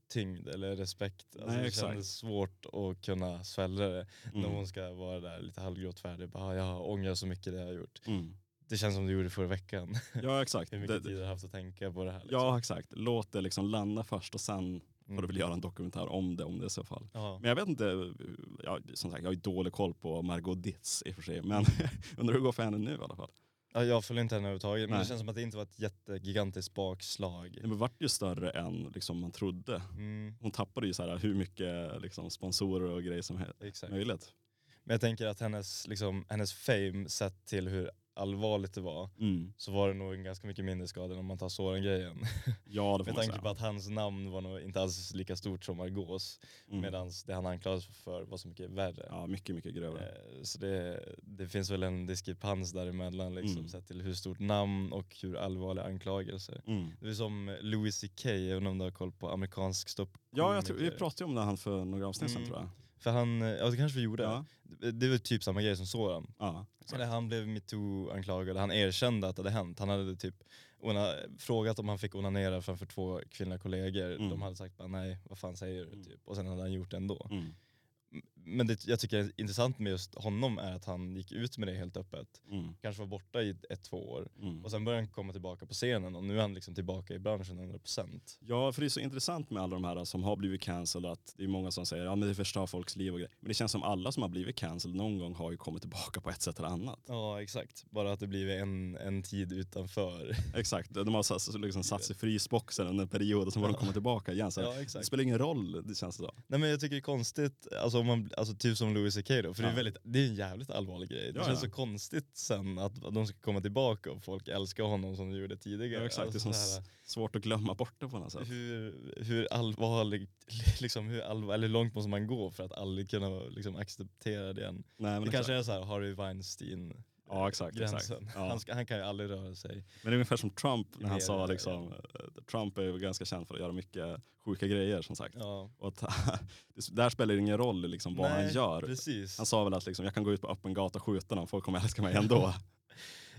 tyngd eller respekt. Alltså, Nej, det kändes svårt att kunna svälja det när Mm. hon ska vara där lite halvgråtfärdig. Bara, "Ah, jag ångrar så mycket det jag har gjort. Mm. Det känns som du gjorde förra veckan. Ja exakt. Hur mycket Det, tid du har haft att tänka på det här. Liksom. ja exakt. Låt det liksom landa först och sen får Mm. du väl göra en dokumentär om det om det är så fall. Ja. Men jag vet inte, jag, som sagt jag har dålig koll på Margot Ditz i och för sig. Men undrar hur det går för henne nu i alla fall. Ja, jag följer inte henne överhuvudtaget men Nej. det känns som att det inte var ett jättegigantiskt bakslag. Det vart ju större än liksom, man trodde. Mm, Hon tappade ju så här, hur mycket liksom, sponsorer och grejer som he- exakt. möjligt. Men jag tänker att hennes, liksom, hennes fame sett till hur allvarligt det var Mm. så var det nog en ganska mycket mindre skada än om man tar Soran-grejen. Ja Med tanke på att hans namn var nog inte alls lika stort som Margaux Mm. medan det han anklagades för var så mycket värre. Ja mycket, mycket grövre. Eh, Så det, det finns väl en diskrepans däremellan liksom, Mm. sett till hur stort namn och hur allvarliga anklagelser. Mm. Det är som Louis CK, även om du har koll på amerikansk ståupp Ja jag tror, vi pratade om det han för några avsnitt sedan Mm. tror jag. För han, ja det kanske vi gjorde. Ja. Det, var typ samma grej som Soran. Ja. Eller han blev metoo-anklagad, han erkände att det hade hänt. Han hade typ ona, frågat om han fick onanera framför två kvinnliga kollegor. Mm. De hade sagt bara nej, vad fan säger du? Mm. Typ. Och sen hade han gjort det ändå. Mm. Men det jag tycker är intressant med just honom är att han gick ut med det helt öppet. Mm. Kanske var borta i ett, två år. Mm. Och sen började han komma tillbaka på scenen och nu är han liksom tillbaka i branschen 100%. Ja, för det är så intressant med alla de här som har blivit cancelled att det är många som säger att ja, det förstör folks liv och grejer. Men det känns som alla som har blivit cancelled någon gång har ju kommit tillbaka på ett sätt eller annat. Ja exakt, bara att det blivit en, en tid utanför. Exakt, de har satt, liksom satt sig i frysboxen under en period och sen var de kommer tillbaka igen. Så Ja, det spelar ingen roll, det känns så. Nej men jag tycker det är konstigt, alltså, om man, alltså typ som Louis CK då, för det, är Ja. väldigt, det är en jävligt allvarlig grej. Det Ja, känns ja. så konstigt sen att de ska komma tillbaka och folk älskar honom som de gjorde tidigare. Ja, exakt, Alltså, det är som så här, svårt att glömma bort det på något sätt. hur, hur allvarligt, liksom, hur, allvar, eller långt måste man gå för att aldrig kunna liksom, acceptera det igen? Nej, Det exakt. kanske är så här Harvey Weinstein Ja exakt. exakt. gränsen. Ja. Han, ska, han kan ju aldrig röra sig. Men det är ungefär som Trump när han sa liksom, eh, Trump är ju ganska känd för att göra mycket sjuka grejer som sagt. Ja, Och att, det- där spelar det ingen roll liksom, vad han Nej, gör. precis. Han sa väl att liksom, jag kan gå ut på öppen gata och skjuta någon, folk kommer älska mig ändå.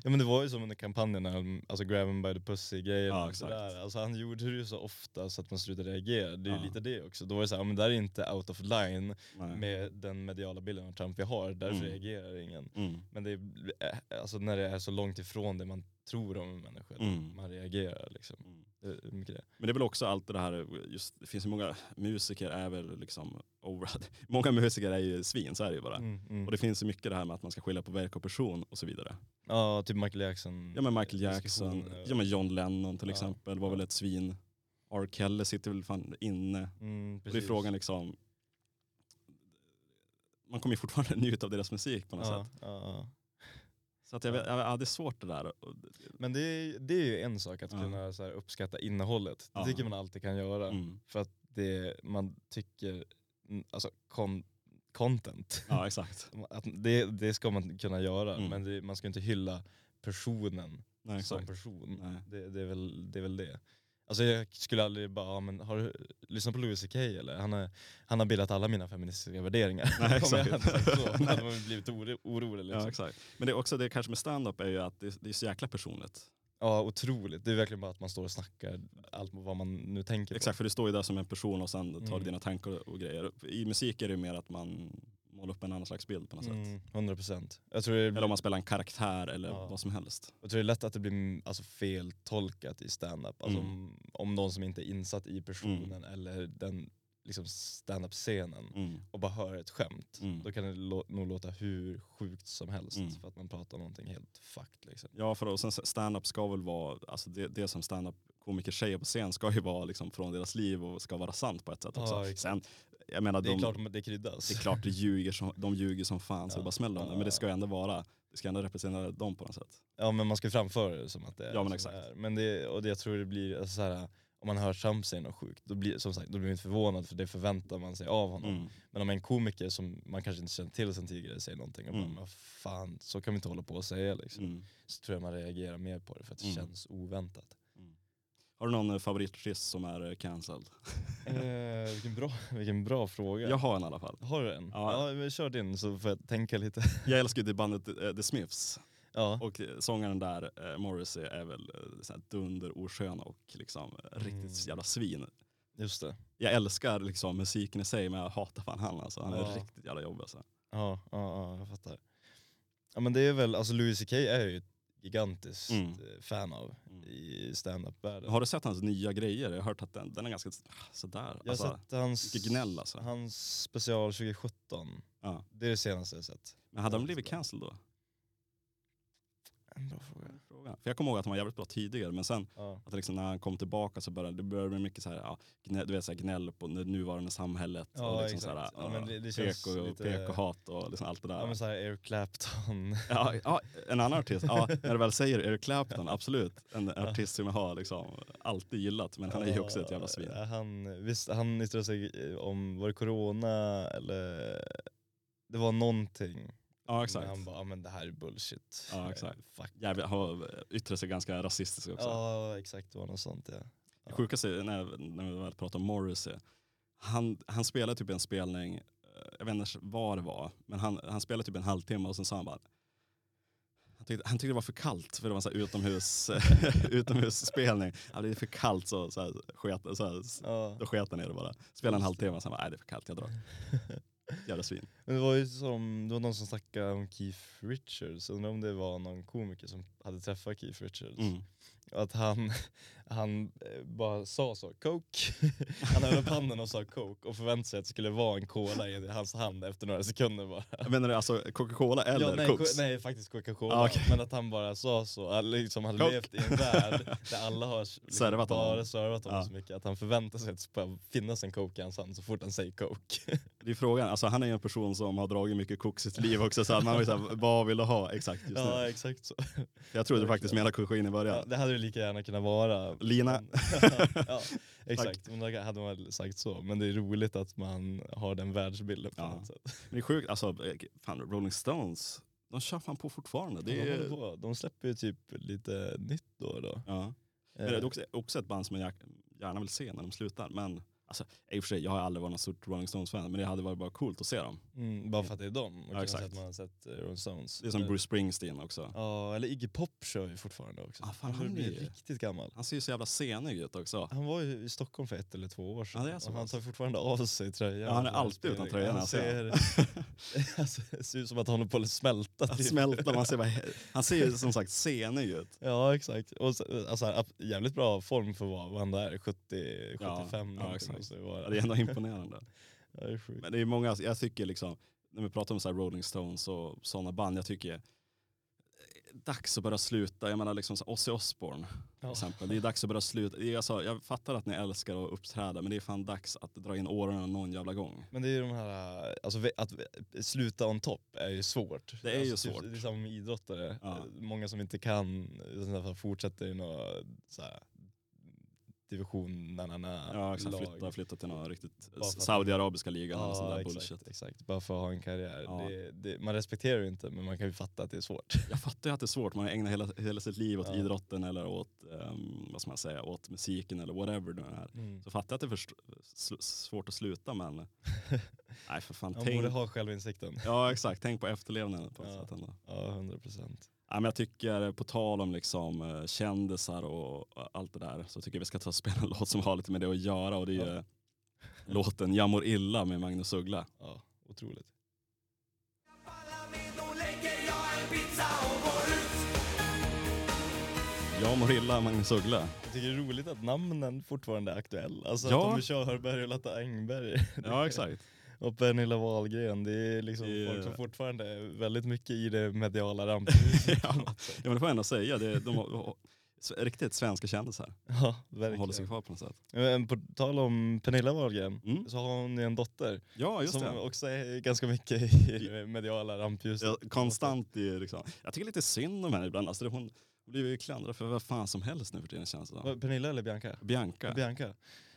Ja men det var ju som under kampanjen, när alltså grab him by the pussy grejen. Ja, och sådär. Alltså han gjorde det ju så ofta så att man slutade reagera. Det är ju Ja. lite det också. Då var det såhär, men där är inte out of line Nej. med den mediala bilden av Trump vi har, därför Mm. reagerar ingen. Mm. Men det är, eh, alltså när det är så långt ifrån det man tror om en människa, Mm. man reagerar liksom. Mycket det. Men det är väl också allt det här, just, det finns ju många musiker är väl liksom, over, många musiker är ju svin, så är det ju bara. Mm, mm. Och det finns ju mycket det här med att man ska skilja på verk och person och så vidare. Ja, typ Michael Jackson. Ja men Michael Jackson, ja men John Lennon till Ja. exempel var väl ett svin. R. Kelly sitter väl fan inne. Mm, Och det är frågan liksom, man kommer ju fortfarande njuta av deras musik på något ja, sätt. ja. Så att jag vet, ja, det är svårt det där. Men det är, det är ju en sak att Ja. kunna så här, uppskatta innehållet. Det Ja. tycker man alltid kan göra. Mm. För att det, man tycker, mm, alltså con, content, Ja exakt. att det, det ska man kunna göra. Mm. Men det, man ska inte hylla personen Nej, som person. Nej. Det, det, är väl, det är väl det. Alltså jag skulle aldrig bara, ja, men har du lyssnat på Louis CK eller? Han, är, han har bildat alla mina feministiska värderingar. Nej, Om jag exakt. hade sagt så, då hade man blivit oro, orolig. Liksom. Ja Ja, exakt. Men det är också det kanske med stand-up är ju att det, det är så jäkla personligt. otroligt. Det är verkligen bara att man står och snackar allt vad man nu tänker Exakt, för du står ju där som en person och sen tar Mm. dina tankar och grejer. I musik är det mer att man målar upp en annan slags bild på något på. sätt. Mm, 100%. Jag tror, det Eller om man spelar en karaktär eller Ja. vad som helst. jag tror det är lätt att det blir mm, alltså, feltolkat i stand-up. Alltså, Mm. om, om någon som inte är insatt i personen eller den liksom, stand-up-scenen Mm. och bara hör ett skämt. Mm. Då kan det nog låta hur sjukt som helst Mm. för att man pratar om någonting helt fucked. Liksom. Ja, för och sen stand-up ska väl vara, alltså det, det som stand-up komiker säger på scen ska ju vara liksom från deras liv och ska vara sant på ett sätt Ja, också. exakt. Sen, jag menar, Det är de, klart att det kryddas. det är klart det ljuger som, de ljuger som fan så Ja. det bara smäller om det. Men det ska ju ändå vara, det ska ändå representera dem på något sätt. Ja men man ska framföra det som att det är Ja, men exakt. det. Men det, och det, jag tror det blir, alltså, så här, om man hör Trump säga något sjukt, då blir, som sagt, då blir man inte förvånad för det förväntar man sig av honom. Mm. Men om en komiker som man kanske inte känner till sen tidigare säger någonting, och bara, Mm. men fan så kan vi inte hålla på och säga liksom. Mm. Så tror jag man reagerar mer på det för att det Mm. känns oväntat. Har du någon eh, favoritartist som är eh, cancelled? eh, vilken, bra, vilken bra fråga. Jag har en i alla fall. Har du en? Ja. Ja, men kör din så får jag tänka lite. Jag älskar ju det bandet eh, The Smiths. ja. Och sångaren där, Morrissey, är väl eh, så här dunder oskön och liksom Mm. riktigt jävla svin. Just det. Jag älskar liksom musiken i sig men jag hatar fan han alltså. Han är Ja. riktigt jävla jobbig alltså. Ja, ja, ja, jag fattar. Ja men det är väl, alltså Louis CK är ju gigantiskt Mm. eh, fan av Mm. i stand-up-världen. Har du sett hans nya grejer? Jag har hört att den, den är ganska sådär. Jag har Alltså, sett hans, gnäll alltså. hans special 2017. ja. Det är det senaste jag sett. Men hade han blivit cancelled då? En bra fråga. För jag kommer ihåg att han var jävligt bra tidigare men sen Ja. att liksom när han kom tillbaka så började det började bli mycket så här, ja, gnäll, du vet, så här gnäll på det nuvarande samhället. Ja, och liksom så här. Ja, men det- det känns PK, och lite- PK-hat och liksom allt det där. ja men såhär Eric Clapton. Ja, ja, en annan artist. Ja, när du väl säger Eric Clapton, absolut. En artist som jag har liksom alltid gillat, men han är ju också ett jävla svin. Han, visst, han yttrade sig om, var det corona eller? Det var någonting. Ja, exakt. Men han bara, ja men det här är bullshit. Ja, exakt. Fuck. Jävligt, han yttrat sig ganska rasistiskt också. Ja exakt, det var något sånt ja. Det sjukaste är när, när vi väl pratar om Morrissey, han, han spelade typ en spelning, eh, jag vet inte vad det var, men han, han spelade typ en halvtimme och sen sa han bara han tyckte, han tyckte det var för kallt för det var en sån utomhus, utomhusspelning. Ja, det är för kallt så, så, här, sket, så här, ja. då sket han ner det bara. Spelade en halvtimme och sen bara, nej det är för kallt, jag drar. Jävla svin. Men det var ju som, det var någon som snackade om Keith Richards, undrar om det var någon komiker som hade träffat Keith Richards. Mm. Att han, han eh, bara sa så, coke. han höll upp handen och sa coke och förväntade sig att det skulle vara en cola i hans hand efter några sekunder bara. Menar du alltså Coca-Cola eller ja, nej, ko- nej faktiskt Coca-Cola, Ah, okej. men att han bara sa så, han liksom hade Coke. levt i en värld där alla har liksom Servat bara servat honom Ja. så mycket att han förväntar sig att det ska finnas en coke i hans hand så fort han säger coke. Det är frågan, alltså han är ju en person som har dragit mycket i sitt liv också så att man vill säga, vad vill du ha exakt just ja nu? exakt så. Jag trodde faktiskt menade kokain i Ja, början. det hade det lika gärna kunnat vara. Lina. Ja, exakt, men då hade man väl sagt så. Men det är roligt att man har den världsbilden på Ja. något sätt. Men det är sjukt, alltså fan Rolling Stones, de kör fan på fortfarande. Det de, är, på. de släpper ju typ lite nytt då och då. ja. Men det Eh, är också, också ett band som jag gärna vill se när de slutar. Men alltså, i och för sig, jag har aldrig varit någon stort Rolling Stones-fan, men det hade varit bara coolt att se dem. mm, bara för att det är dem. Och kanske exakt. att man har sett eh, Rolling Stones. Det är som Eller- Bruce Springsteen också. Ja, eller Iggy Pop kör ju fortfarande också. Ah, fan, han han blir är- riktigt gammal. Han ser ju så jävla senig ut också. Han var ju i Stockholm för ett eller två år sedan. Ja, och han tar fortfarande av sig tröjan. Ja, han är alltid utan spelar. tröja när Han han ser, alltså, det ser ut som att han håller på att smälta. Typ. smälta, man ser bara, han ser ju som sagt senig ut. Ja exakt. Och så, alltså, jävligt bra form för vad han är, 70, 75 Ja, ja, exakt. Måste det vara. Det är ändå imponerande. Det är sjukt. Men det är många, jag tycker liksom, när vi pratar om så här Rolling Stones och sådana band, jag tycker eh, dags att börja sluta. Jag menar liksom så Ozzy Osbourne till Ja. exempel. Det är dags att börja sluta. Det är, alltså, jag fattar att ni älskar att uppträda men det är fan dags att dra in åren någon jävla gång. Men det är ju de här, alltså att sluta on top är ju svårt. Det är ju alltså, svårt. Det är med idrottare, Ja. Eh, många som inte kan, fortsätter i några så här, division, na, na, na, Ja, exakt. lag. Flytta, flytta till någon riktigt Bara för att- Saudiarabiska ligan eller sån där exakt, bullshit. exakt. Bara för att ha en karriär. Ja. Det, det, man respekterar ju inte men man kan ju fatta att det är svårt. Jag fattar ju att det är svårt, man ägnar hela, hela sitt liv åt Ja. idrotten eller åt, ehm, vad ska man säga, åt musiken eller whatever det är. Mm. Så fattar jag att det är sl- svårt att sluta men nej för fan. Man tänk, borde ha självinsikten. Ja exakt, tänk på efterlevnaden på ett Ja. sätt ändå. Ja, 100 procent. Ja, men jag tycker, på tal om liksom, eh, kändisar och allt det där, så tycker jag vi ska ta och spela en låt som har lite med det att göra och det är ju låten Jag mår illa med Magnus Uggla. Ja, otroligt. Jag mår illa Magnus Uggla. Jag tycker det är roligt att namnen fortfarande är aktuella. Alltså Ja. att de kör Hörberg och Lotta Engberg. Ja exakt. Och Pernilla Wahlgren. Det är liksom är- folk som fortfarande är väldigt mycket i det mediala rampljuset. ja. ja men det får jag ändå säga, det de har, riktigt svenska kändisar. ja, De håller sig verkligen. kvar på något sätt. Men på tal om Pernilla Wahlgren Mm. så har hon ju en dotter Ja just som det. också är ganska mycket i det mediala rampljuset. Ja, konstant i liksom. Jag tycker lite synd om henne ibland. Alltså, det- hon blir ju klandrad för vad fan som helst nu för tiden känns det Pernilla eller Bianca? Bianca. Bianca.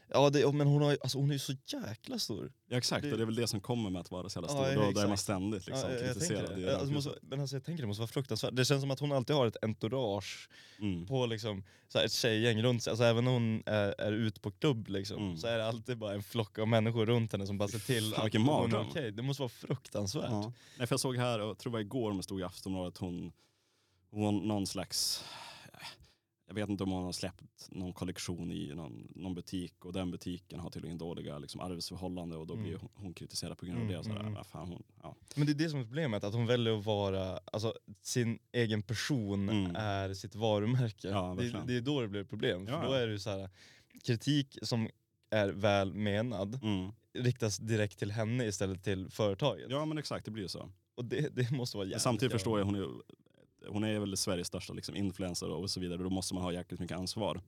Ja, det, men hon, har, alltså, hon är ju så jäkla stor. Ja exakt, Det- och det är väl det som kommer med att vara så jävla stor. ja, Då, då är man ständigt liksom, ja, kritiserad. det. Alltså, måste, men alltså, jag tänker det måste vara fruktansvärt. Det känns som att hon alltid har ett entourage mm. på liksom, så här, ett tjejgäng runt sig. Alltså, även när hon är, är ute på klubb liksom, Mm. så är det alltid bara en flock av människor runt henne som bara ser till Fan, att hon är okej. Det måste vara fruktansvärt. Ja. Nej, för jag såg här, och jag tror det var igår, men det stod i Aftonbladet, hon, hon någon slags, jag vet inte om hon har släppt någon kollektion i någon, någon butik och den butiken har tydligen dåliga liksom, arvsförhållanden och då Mm. blir hon, hon kritiserad på grund av Mm, det. Så där, mm, mm. fan, hon, ja. Men det är det som är problemet, att hon väljer att vara, alltså sin egen person Mm. är sitt varumärke. Ja, det, det är då det blir problem. Ja, För då är det så här, kritik som är väl menad Mm. riktas direkt till henne istället till företaget. ja men exakt, det blir ju så. Och det, det måste vara samtidigt förstår jag, hon är, hon är väl Sveriges största liksom, influencer och så vidare, då måste man ha jäkligt mycket ansvar.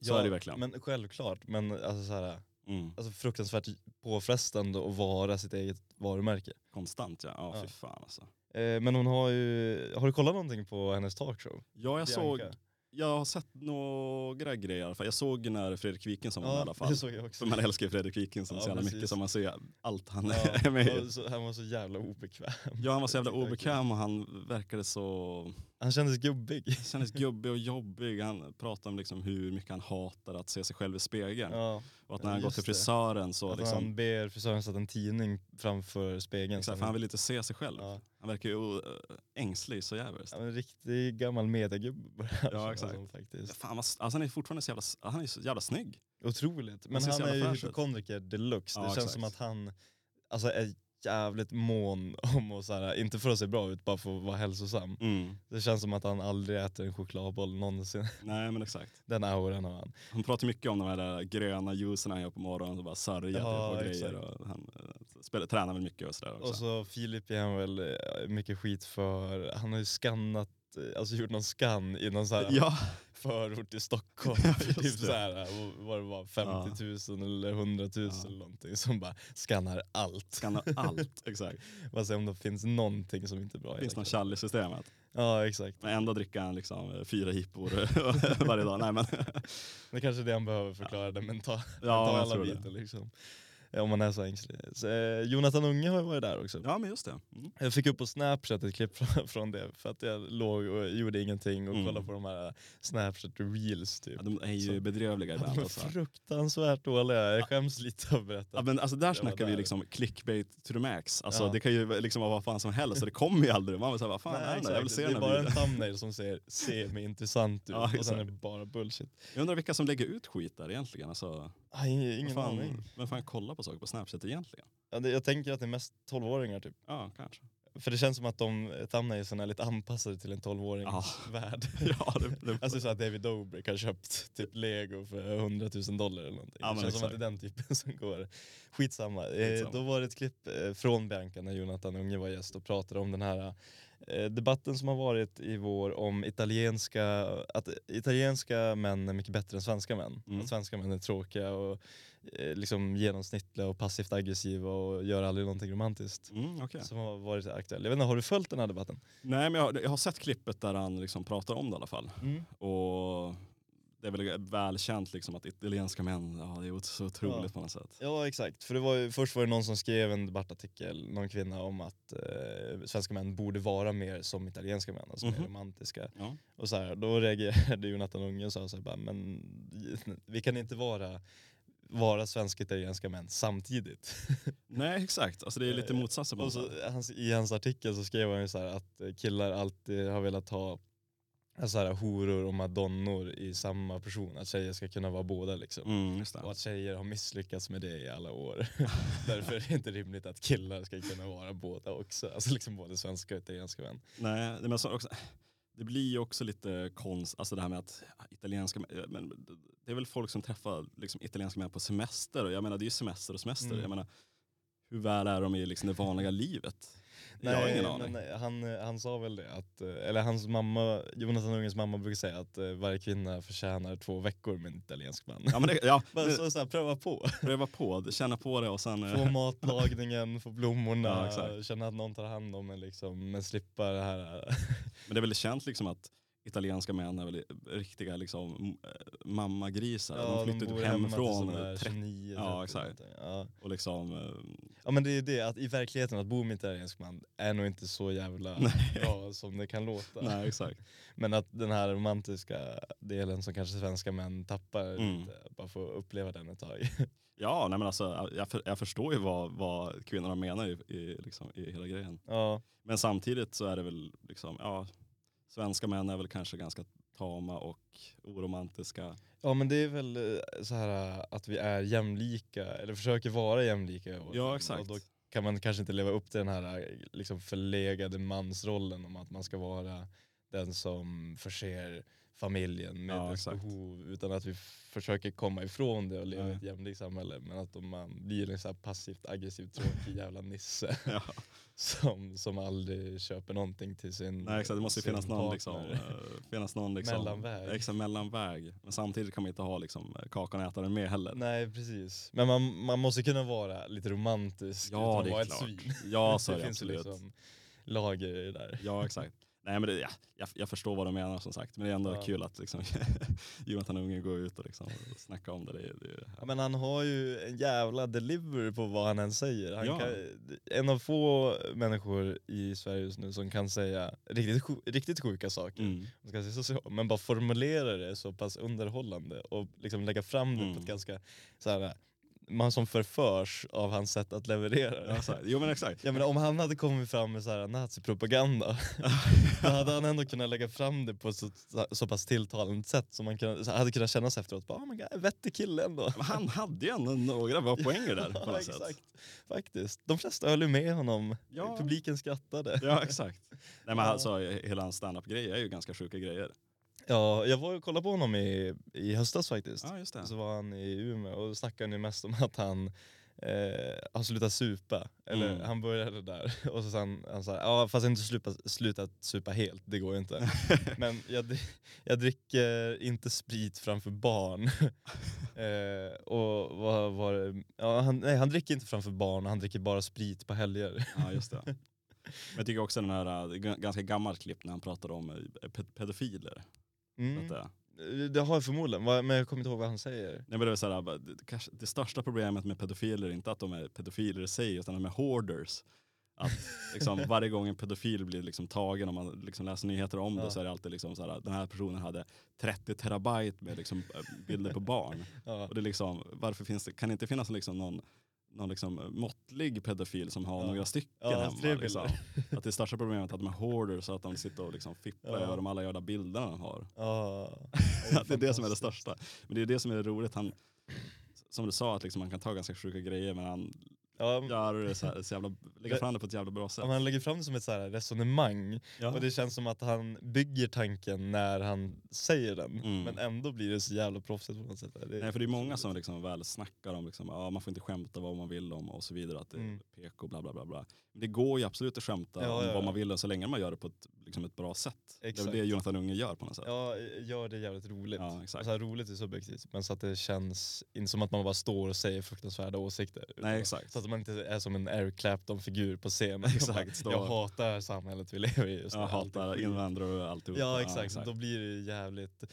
Så är det verkligen. Men självklart, men alltså, så här, Mm. alltså fruktansvärt påfrestande att vara sitt eget varumärke. Konstant ja, ja Ja. fy fan alltså. Eh, men hon har ju, har du kollat någonting på hennes talkshow? Ja jag såg, Bianca? Jag har sett några grejer i alla fall. Jag såg när Fredrik Wikingsson var med i alla fall. det såg jag också. För man älskar ju Fredrik Wikingsson Ja, så jävla precis. mycket så man ser allt han Ja, är med i. han var så jävla obekväm. Ja han var så jävla obekväm och han verkade så, Han kändes gubbig. kändes gubbig och jobbig. Han pratade om liksom hur mycket han hatar att se sig själv i spegeln. Ja, och att när han går till frisören så att liksom, han ber frisören sätta en tidning framför spegeln. exakt, för han vill inte se sig själv. ja, Han verkar ju ängslig så jävligt. ja, en riktig gammal mediegubbe han Ja, exakt. som faktiskt. Fan, vad, alltså han är fortfarande så jävla, han är så jävla snygg. Otroligt. Men så han är ju hypokondriker deluxe. Ja, det känns exakt. som att han alltså, är jävligt mån om att, så här, inte för att se bra ut, bara för att vara hälsosam. Mm. Det känns som att han aldrig äter en chokladboll någonsin. Nej men exakt. Den auran har han. Han pratar mycket om de här där gröna juicen han gör på morgonen och bara sörja Ja, och exakt. grejer. Och han eh, spelar, tränar väl mycket och sådär också. Och så Filip ger han väl eh, mycket skit för, han har ju skannat, eh, alltså gjort någon skann i någon så här ja, förort i Stockholm. Ja, typ det. så här, eh, vad det var, 50 000 eller 100 000 Ja. eller någonting som bara skannar allt. skannar allt. Exakt. Bara se om det finns någonting som inte är bra. Det finns någon tjall i systemet. Ja exakt. Men ändå dricker han liksom eh, fyra hippor varje dag. Nej men Det är kanske är det han behöver förklara den ja, jag mentala tror biten liksom. Om man är så ängslig. Så, eh, Jonathan Unge har ju varit där också. Ja men just det. Mm. Jag fick upp på Snapchat ett klipp från, från det för att jag låg och gjorde ingenting och Mm. kollade på de här Snapchat reels typ. Ja, de är ju Så- bedrövliga De ibland. är Alltså. fruktansvärt dåliga, jag skäms lite att berätta. Ja, men alltså där snackar vi där. liksom clickbait to the max. Alltså, Ja. Det kan ju liksom vara vad fan som helst och det kommer ju aldrig. Man vill säga vad fan Nej, är det? Jag vill se det är bara en thumbnail som säger semi-intressant ut Ja, och sen är det bara bullshit. Jag undrar vilka som lägger ut skit där egentligen. Alltså, Ah, ingen fan, aning. Vem fan kollar på saker på Snapchat egentligen? Ja, det, jag tänker att det är mest 12-åringar typ. Ja, kanske. För det känns som att de thumbnailsen är lite anpassade till en 12-årings Ja. värld. ja, det, det, Alltså så att David Dobrik har köpt typ lego för 100 000 dollar eller någonting. Ja, det känns som att det exakt. är den typen som går. Skitsamma. Eh, Skitsamma. då var det ett klipp eh, från Bianca när Jonathan Unge var gäst och pratade om den här eh, debatten som har varit i vår om italienska, att italienska män är mycket bättre än svenska män. Mm. Att svenska män är tråkiga och eh, liksom genomsnittliga och passivt aggressiva och gör aldrig någonting romantiskt. mm, okej. Som har varit aktuell. Jag vet inte, har du följt den här debatten? Nej, men jag, jag har sett klippet där han liksom pratar om det i alla fall. Och det är väl välkänt liksom att italienska män, ja det är så otroligt Ja. på något sätt. Ja exakt, för det var ju, först var det någon som skrev en debattartikel, någon kvinna, om att eh, svenska män borde vara mer som italienska män, alltså mer Mhm. romantiska. Ja. Och så här, då reagerade Jonathan Unge och sa så här, bara, men vi kan inte vara, vara svenska italienska män samtidigt. Nej exakt, alltså det är lite på så, sätt. hans, I hans artikel så skrev han ju så att eh, killar alltid har velat ha så här, horor och madonnor i samma person, att tjejer ska kunna vara båda liksom. Mm. Och att tjejer har misslyckats med det i alla år. Därför är det inte rimligt att killar ska kunna vara båda också. Alltså liksom både svenska och italienska män. Nej, men så också, det blir ju också lite konst, alltså det här med att italienska men det är väl folk som träffar liksom, italienska män på semester och jag menar det är ju semester och semester. Mm. Jag menar, hur väl är de i liksom, det vanliga livet? Jag har ingen aning. men han, han sa väl det att, eh, eller hans mamma, Jonathan Unges mamma brukar säga att eh, varje kvinna förtjänar två veckor med en italiensk man. Ja, men det, ja, Bara så, så här, pröva på. pröva på, känna på det och sen... eh, Få matlagningen, få blommorna, Ja, känna att någon tar hand om en liksom, men slippa det här. eh, Men det är väl känt liksom att italienska män är väl riktiga liksom, eh, mammagrisar. de flyttar typ hemma hemifrån 30 29. Ja, 30 exakt. Ja. och liksom... eh, Ja men det är ju det, att i verkligheten att bo med italiensk man är nog inte så jävla bra som det kan låta. Nej exakt. Men att den här romantiska delen som kanske svenska män tappar Mm. lite, bara få uppleva den ett tag. Ja, nej men alltså, jag, för, jag förstår ju vad, vad kvinnorna menar i, i, liksom, i hela grejen. ja, Men samtidigt så är det väl liksom, ja, svenska män är väl kanske ganska tama och oromantiska. ja men det är väl eh, så här att vi är jämlika, eller försöker vara jämlika. vårt Ja, exakt. Och då kan man kanske inte leva upp till den här eh, liksom förlegade mansrollen om att man ska vara den som förser familjen med Ja, dess behov utan att vi försöker komma ifrån det och leva i Nej. ett jämlikt samhälle men att man blir en så passivt aggressiv tråkig jävla nisse Ja. som, som aldrig köper någonting till sin Nej, exakt, det måste ju finnas någon, liksom, eh, finnas någon liksom, Mellanväg. Exakt, mellanväg. Men samtidigt kan man inte ha liksom, kakan och äta den med heller. Nej precis, men man, man måste kunna vara lite romantisk Ja, utan att vara klart. ett svin. Ja, så det det finns absolut. liksom lager i det där. Ja, exakt. Nej, men det, ja, jag, jag förstår vad de menar som sagt. Men det är ändå Ja. kul att liksom, Jonathan Unge går ut och liksom, snackar om det. det, det Ja, men han har ju en jävla delivery på vad han än säger. Han Ja. kan, en av få människor i Sverige just nu som kan säga riktigt, riktigt sjuka saker. mm. Man ska säga så, men bara formulera det så pass underhållande och liksom lägga fram det på Mm. ett ganska så här, man som förförs av hans sätt att leverera ja, så jo men exakt. Jag menar, om han hade kommit fram med så här nazipropaganda, då hade han ändå kunnat lägga fram det på så, så pass tilltalande sätt som man kunde, hade kunnat känna sig efteråt, bara, oh my God, vettig kille ändå. Men han hade ju ändå några bra poänger där på Ja, något sätt. exakt. Faktiskt. De flesta höll ju med honom. Ja. Publiken skrattade. Ja exakt. Nej men alltså hela hans standup-grej är ju ganska sjuka grejer. Ja, jag var och kollade på honom i, i höstas faktiskt. Ja just det. Så var han i Umeå och snackade mest om att han eh, har slutat supa. Eller Mm. han började där och så sen han sa ja fast jag har inte slutat, slutat supa helt, det går ju inte. Men jag, jag dricker inte sprit framför barn. eh, och vad var det? Ja, han, nej, han dricker inte framför barn, han dricker bara sprit på helger. Ja just det. Men jag tycker också den här, g- ganska gammalt klipp när han pratar om pe- pedofiler. Mm. Att, äh, det har jag förmodligen, men jag kommer inte ihåg vad han säger. Nej, men det, är så här, bara, det, det största problemet med pedofiler är inte att de är pedofiler i sig utan de är hoarders. Att liksom, varje gång en pedofil blir liksom tagen, om man liksom läser nyheter om Ja. det så är det alltid liksom så här, den här personen hade 30 terabyte med liksom, bilder på barn. Ja. Och det liksom, varför finns det, kan det inte finnas liksom någon, någon liksom måttlig pedofil som har Ja. några stycken Ja, hemma? Liksom. Att det största problemet är att de är hoarders och att de sitter och liksom fipplar Ja. över de alla jävla bilderna de har. Ja. Att det är det som är det största. Men det är det som är roligt. Han, som du sa, att liksom man kan ta ganska sjuka grejer men han Ja, gör det så, här, så jävla, lägger fram det på ett jävla bra sätt. om han lägger fram det som ett så här resonemang Ja. och det känns som att han bygger tanken när han säger den Mm. men ändå blir det så jävla proffsigt på något sätt. Det, Nej, för det är många som liksom väl snackar om liksom, ja, man får inte skämta vad man vill om och så vidare, att det är Mm. PK bla bla bla. bla. Det går ju absolut att skämta Ja, om ja, vad ja. man vill så länge man gör det på ett, liksom ett bra sätt. Det är Exakt. väl det Jonathan Unge gör på något sätt. Ja, gör det jävligt roligt. Ja, exakt. Så här, roligt är subjektivt, men så att det känns inte som att man bara står och säger fruktansvärda åsikter. Nej exakt. Så att man inte är som en Eric Clapton-figur på scen. Exakt, stå- Jag hatar samhället vi lever i just. Jag hatar invandrare och alltihop. Ja exakt, då blir det jävligt...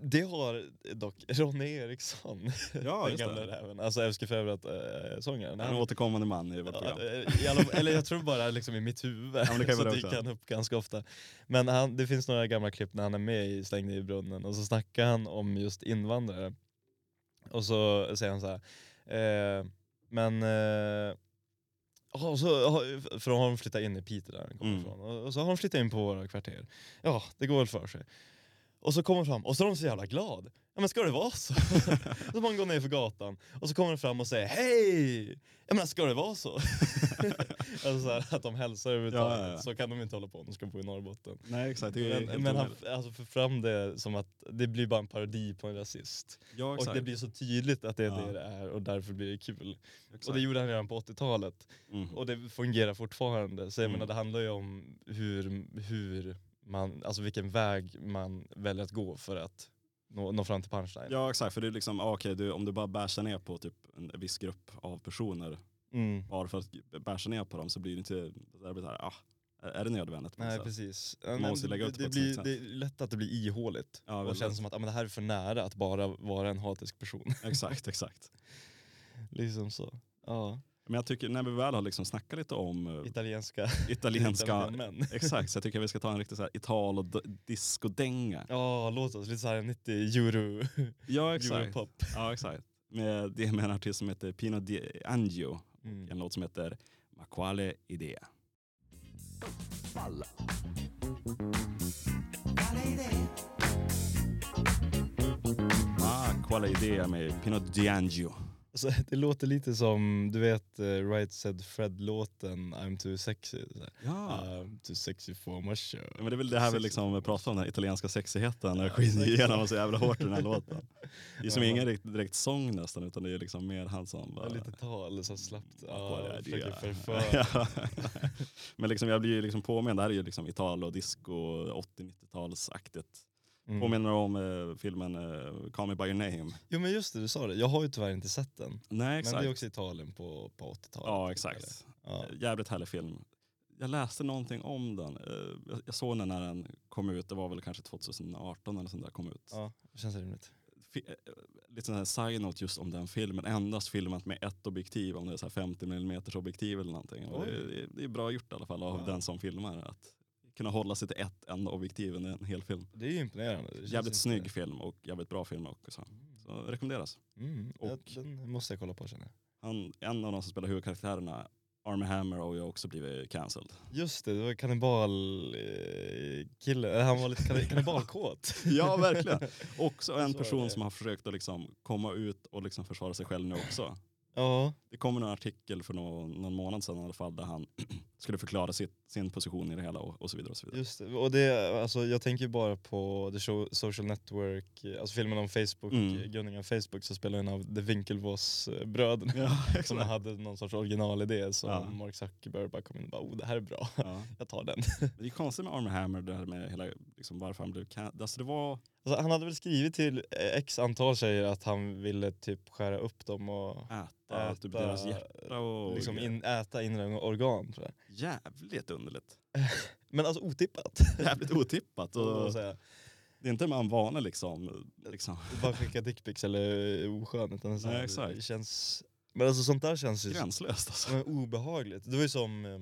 Det har dock Ronny Eriksson, Ja, den det. räven, alltså Älskar Fäbrat-sångaren. En återkommande man i vårt Ja, program. eh, i alla, eller jag tror bara liksom i mitt huvud men det kan så dyker han upp ganska ofta. Men han, det finns några gamla klipp när han är med i Släng dig i brunnen och så snackar han om just invandrare. Och så säger han så här, eh, men eh, ja, och så, för då har de flyttat in i Piteå där han kommer Mm. ifrån. Och, och så har de flyttat in på våra kvarter. Ja, det går väl för sig. Och så kommer de fram och så är de så jävla glad. Ja men ska det vara så? så man går ner för gatan och så kommer de fram och säger hej! Jag menar ska det vara så? alltså så här, att de hälsar överhuvudtaget. Ja, ja, ja. Så kan de inte hålla på om de ska bo i Norrbotten. Nej exakt. Men, men han alltså, för fram det som att det blir bara en parodi på en rasist. ja, Och exakt. det blir så tydligt att det är Ja. det det är och därför blir det kul. exakt. Och det gjorde han redan på 80-talet. Mhm. Och det fungerar fortfarande. Så jag Mm. menar, det handlar ju om hur, hur man, alltså vilken väg man väljer att gå för att nå, nå fram till punchline. Ja exakt, för det är liksom, okej, du, om du bara bärsar ner på typ en viss grupp av personer, Mm. bara för att bärsa ner på dem så blir det inte, det blir så här, ah, är- det nödvändigt? Nej precis. Man Men måste lägga upp det det, blir, är lätt att det blir ihåligt. Ja, och känns som att ah, men det här är för nära att bara vara en hatisk person. Exakt, exakt. liksom så. Ja. Men jag tycker när vi väl har liksom snackat lite om eh, Italienska, italienska, män. exakt, så jag tycker vi ska ta en riktig så här ital och d- discodänga. Ja, låt oss. Lite såhär 90 euro, Ja exakt. europop. Ja exakt. Med, det är med en artist som heter Pino Di Angio, Mm. en låt som heter Ma quale idea. Ma quale idea med Pino Di Angio. Alltså, det låter lite som, du vet eh, Right Said Fred-låten I'm too sexy. Ja. I'm too sexy for my show. Ja, Men det är väl det här vi liksom pratar om, den italienska sexigheten, när Ja, skiner igenom så jävla hårt i den här låten. Det är som Ja. ingen direkt, direkt sång nästan, utan det är liksom mer han som Ja, bara... lite tal, så slappt. Förföra. Ja. Men liksom, jag blir ju liksom påmind, det här är ju liksom Italo, disco, 80-90-talsaktigt. Mm. Påminner om eh, filmen eh, Call Me By Your Name. Jo men just det, du sa det. Jag har ju tyvärr inte sett den. Nej exakt. Men det är också Italien på, på 80-talet. ja exakt. Ja. Eh, Jävligt härlig film. Jag läste någonting om den. Eh, jag- Jag såg den när den kom ut, det var väl kanske 2018 eller sånt där kom ut. ja, det känns rimligt. Eh, Lite sån här side-note just om den filmen, endast filmat med ett objektiv, om det är så här 50 mm objektiv eller någonting. Det, det- det är bra gjort i alla fall av Ja. den som filmar. Att kunna hålla sig till ett enda objektiv under en hel film. Det är ju imponerande. Det Jävligt inte- snygg film och jävligt bra film också. Så rekommenderas. Mm, Och- och, den måste jag kolla på känner jag. Han, en av de som spelar huvudkaraktärerna, Army Hammer, har ju också blivit cancelled. Just det, det var kannibal eh. Eller han var lite kanni- kannibalkåt. Ja, verkligen. Också Så en person som har försökt att liksom komma ut och liksom försvara sig själv nu också. Ja, Det kom en artikel för någon, någon månad sedan i alla fall där han skulle förklara sitt, sin position i det hela och, och så vidare. Och så vidare. just det. Och det, alltså, jag tänker bara på The Show, Social Network, alltså filmen om Facebook, Mm. grundningen av Facebook, så spelar en av The Winklevoss-bröderna. Ja, Som hade någon sorts originalidé som Ja. Mark Zuckerberg bara kom in och bara oh det här är bra, Ja. jag tar den. Det är konstigt med Army Hammer, det här med hela, liksom, varför han blev. Alltså det var, Alltså, han hade väl skrivit till eh, x antal tjejer att han ville typ skära upp dem och äta, typ Äta, deras hjärta och liksom in, äta inre organ tror jag. jävligt underligt. Men alltså otippat. Jävligt otippat. Och, det är inte man vana liksom. liksom. bara skicka dickpics eller oskön utan så Nej, exakt. det känns... Men alltså sånt där känns ju Gränslöst alltså. obehagligt. Det var ju som, eh,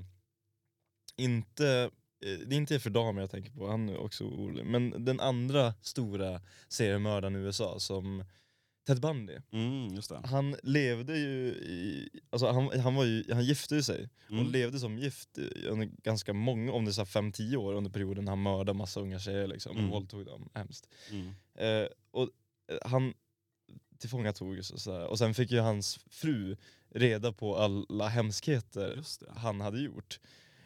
inte, det är inte för damer jag tänker på, han är också orolig. Men den andra stora seriemördaren i USA som Ted Bundy. Mm. Han levde ju i, alltså han, han, var ju, han gifte ju sig och Mm. levde som gift under ganska många, om det är så här 5-10 år under perioden han mördade massa unga tjejer liksom, Mm. och våldtog dem hemskt. Mm. Eh, och eh, han tillfångatogs och sådär. Och sen fick ju hans fru reda på alla hemskheter han hade gjort.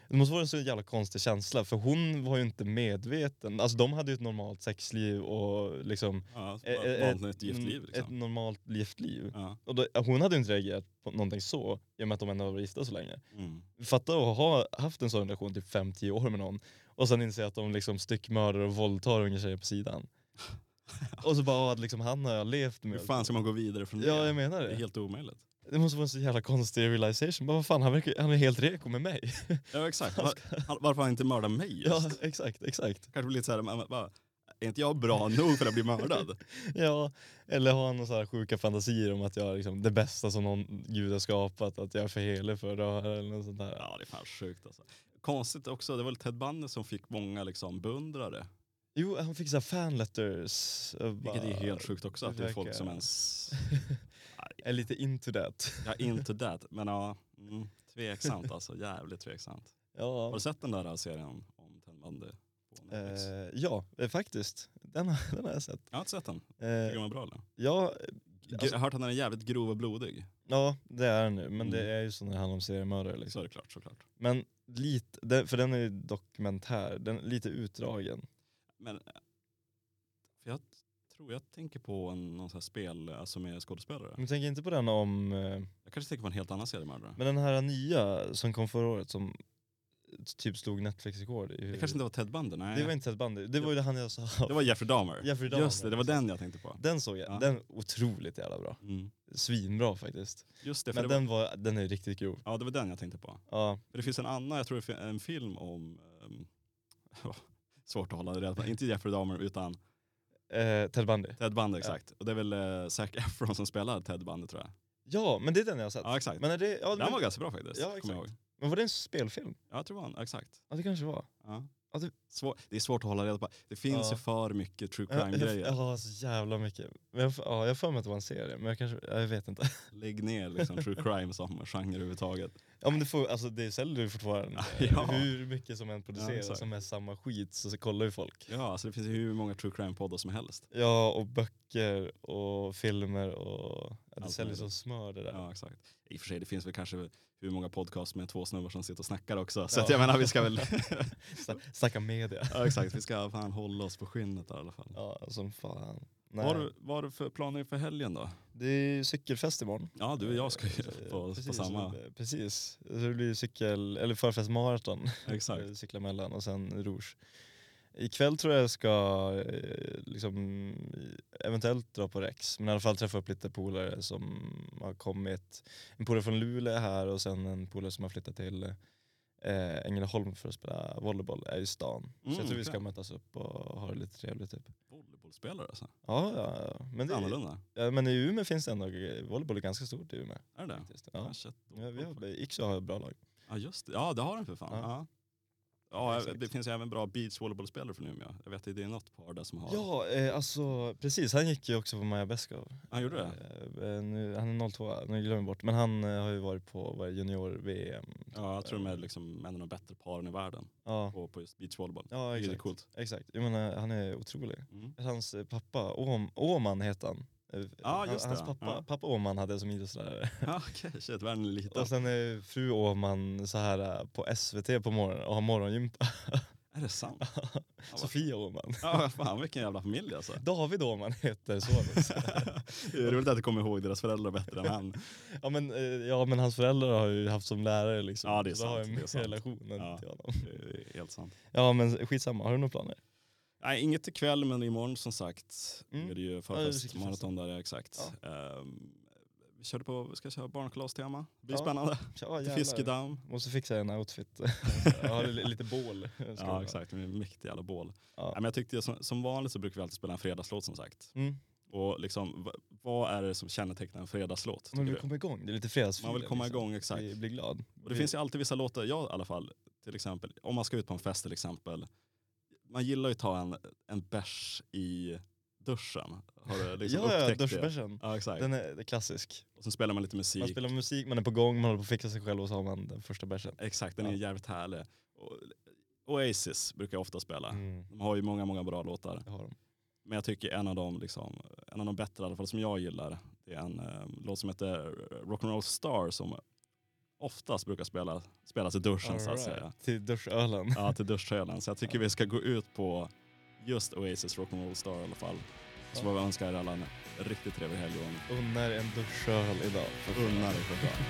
Det måste vara en så jävla konstig känsla för hon var ju inte medveten. Alltså de hade ju ett normalt sexliv och liksom Ja, eh, ett eh, vanligt gift liv ett liksom. normalt giftliv. Ja. Och då, hon hade ju inte reagerat på någonting så i och med att de ändå var gifta så länge. Mm. Fatta att ha haft en sån relation typ 5-10 år med någon och sen inse att de liksom styckmördar och våldtar unga tjejer på sidan. och så bara att liksom han har jag levt med. Hur fan ska man gå vidare från det? Ja jag menar Det det. är helt omöjligt. Det måste vara en så jävla konstig realization. Bara, vad fan, han, verkar, han är helt reko med mig. Ja exakt. Var, han- varför han inte mördat mig just? ja exakt, exakt. Kanske blir lite såhär, men, men, är inte jag bra nog för att bli mördad? Ja, eller har han några sjuka fantasier om att jag är liksom det bästa som någon gud har skapat, att jag är för helig för det här eller något sånt där. Ja det är fan sjukt alltså. Konstigt också, det var väl Ted Bundy som fick många liksom beundrare. Jo, han fick så fanletters. Vilket är helt sjukt också, att det är folk som ens är lite into that. Ja, into that. Men ja, mm, tveksamt alltså. Jävligt tveksamt. Har Ja, du sett den där serien om Ted Bundy eh, ja eh, faktiskt. Den, har- den har jag sett. Jag har inte sett den. Tycker Eh, du den bra eller? ja, alltså- Jag har hört att den är jävligt grov och blodig. ja, det är den nu. Men det Mm. är ju så när det handlar om seriemördare. Så Liksom. är det klart, såklart. Men lite, för den är ju dokumentär, den är lite utdragen. Men eh, tror jag tänker på en, någon sån här spel alltså med skådespelare. Men tänk inte på den om, eh, Jag kanske tänker på en helt annan seriemördare. men den här nya som kom förra året som typ slog Netflix-rekord. i- Det kanske inte var Ted Bundy, nej. det var inte Ted Bundy, det var ju det han jag sa. Det var Jeffrey Dahmer. Jeffrey Dahmer, Just det, det var den jag tänkte på. Den såg jag, Ja. den är otroligt jävla bra. Mm. Svinbra faktiskt. Just det, för Men det var, den, var, den är riktigt grov. ja det var den jag tänkte på. Ja, För det finns en annan, jag tror det finns en film om, um, svårt att hålla reda på, inte Jeffrey Dahmer utan eh, Ted Bundy. Ted Bundy exakt. Och det är väl uh, Zac Efron som spelar Ted Bundy tror jag. Ja, men det är den jag har sett. Ja exakt. Men, är det, ja, den men, var ganska bra faktiskt. Ja, ihåg. men var det en spelfilm? Ja jag tror det var exakt. Ja det kanske var. Ja. Ja, det- Svår, det är svårt att hålla reda på. Det finns Ja. ju för mycket true Ja, crime-grejer. har så jävla mycket. Men jag, ja, jag har för mig att det var en serie, men jag kanske, ja, jag vet inte. Lägg ner liksom true crime som genre överhuvudtaget. Ja men det, får, alltså, det säljer ju fortfarande. Ja. Hur mycket som än Ja, produceras exakt. som är samma skit så, så kollar ju folk. Ja, alltså det finns ju hur många true crime-poddar som helst. Ja och böcker och filmer och ja, det Allt säljer som smör det där. Ja, exakt. I och för sig, det finns väl kanske hur många podcast med två snubbar som sitter och snackar också. Så Ja. jag menar, vi ska väl... Sna- Snacka media. ja, exakt, vi ska fan hålla oss på skinnet där, i alla fall. Ja som fan. Vad Nej. har du- vad har du för planer för helgen då? Det är ju cykelfest imorgon. Ja, du och jag ska ju Eh, på, på precis, samma. Precis. Så det blir cykel, eller förfest maraton. Exakt. Cykla mellan och sen rouge. Ikväll tror jag jag ska eh, liksom, eventuellt dra på Rex, men i alla fall träffa upp lite polare som har kommit. En polare från Luleå är här och sen en polare som har flyttat till eh, Ängelholm för att spela volleyboll är i stan. så Mm, jag tror vi ska mötas upp och ha det lite trevligt. Typ. Volleybollspelare alltså. Ja, ja. Men, Det är annorlunda. ja, men i Umeå finns det ändå, volleyboll är ganska stort i Umeå. Är det det? Ja. Ah. Ja, vi har, har ett bra lag. Ja, just det. Ja, det har den för fan. Ja. Ja. Exakt. det finns ju även bra beachvolleybollspelare från Umeå. Jag vet att det är något par där som har... Ja, eh, alltså precis. Han gick ju också på Maja Beskow. Han gjorde det? Eh, eh, nu, han är 02, nu glömmer jag bort. Men han eh, har ju varit på junior-VM. Ja, jag tror de är liksom en av de bättre paren i världen Ja, på, på just beachvolleyboll. ja det är exakt. coolt. exakt. Jag menar, han är otrolig. Mm. Hans eh, pappa, Åm, Åman heter han. Ja, just Hans pappa, Ja. pappa Åman hade som idrottslärare. Ja, okej. Shit, liten. Och sen är fru Åman så här eh, på SVT på morgonen och har morgongympa. Är det sant? Sofia Åman. Ja, fan vilken jävla familj alltså. David Åman heter sonen. Det är roligt att du kommer ihåg deras föräldrar bättre än han. ja, men, eh, ja men hans föräldrar har ju haft som lärare liksom. Ja, det är så då har sant, jag det är mer sant. relation Ja. till honom. Det är helt sant. Ja men skitsamma, har du några planer? Nej, inget ikväll men imorgon som sagt Mm. är det ju Ja, det är förfest, cykelfest. maraton där, ja, exakt. Ehm, vi körde på, vi ska köra barnkalastema. Det blir Ja. spännande. Ja, fiskedamm. Måste fixa en outfit. li- lite bål. Ja exakt, med mäktiga jävla bål. Ja. Ja, men jag tyckte som, som vanligt så brukar vi alltid spela en fredagslåt som sagt. Mm. Och liksom, vad är det som kännetecknar en fredagslåt? Man vill tycker komma igång, det är lite fredagsfeeling. Man vill komma liksom. igång, exakt. Bli, bli glad. Och det finns ju alltid vissa låtar, jag i alla fall, till exempel, om man ska ut på en fest till exempel. Man gillar ju att ta en, en bärs i duschen. Har du liksom ja, ja, duschbärsen. Ja, exakt. Den är, är klassisk. Och sen spelar man lite musik. Man spelar musik, man är på gång, man håller på att fixa sig själv och så har man den första bärsen. Exakt, den är Ja. jävligt härlig. Och, Oasis brukar jag ofta spela. Mm. De har ju många, många bra låtar. De. Men jag tycker en av dem, liksom, en av de bättre i alla fall som jag gillar, det är en eh, låt som heter Rock'n'Roll Star som oftast brukar spela, spelas i duschen så att All säga. right. Till duschölen. Ja, till duschölen. Så jag tycker vi ska gå ut på just Oasis Rock'n'Roll Star i alla fall. Så får vi önska er alla en riktigt trevlig helg Unnar en duschöl idag. unna dig för fan.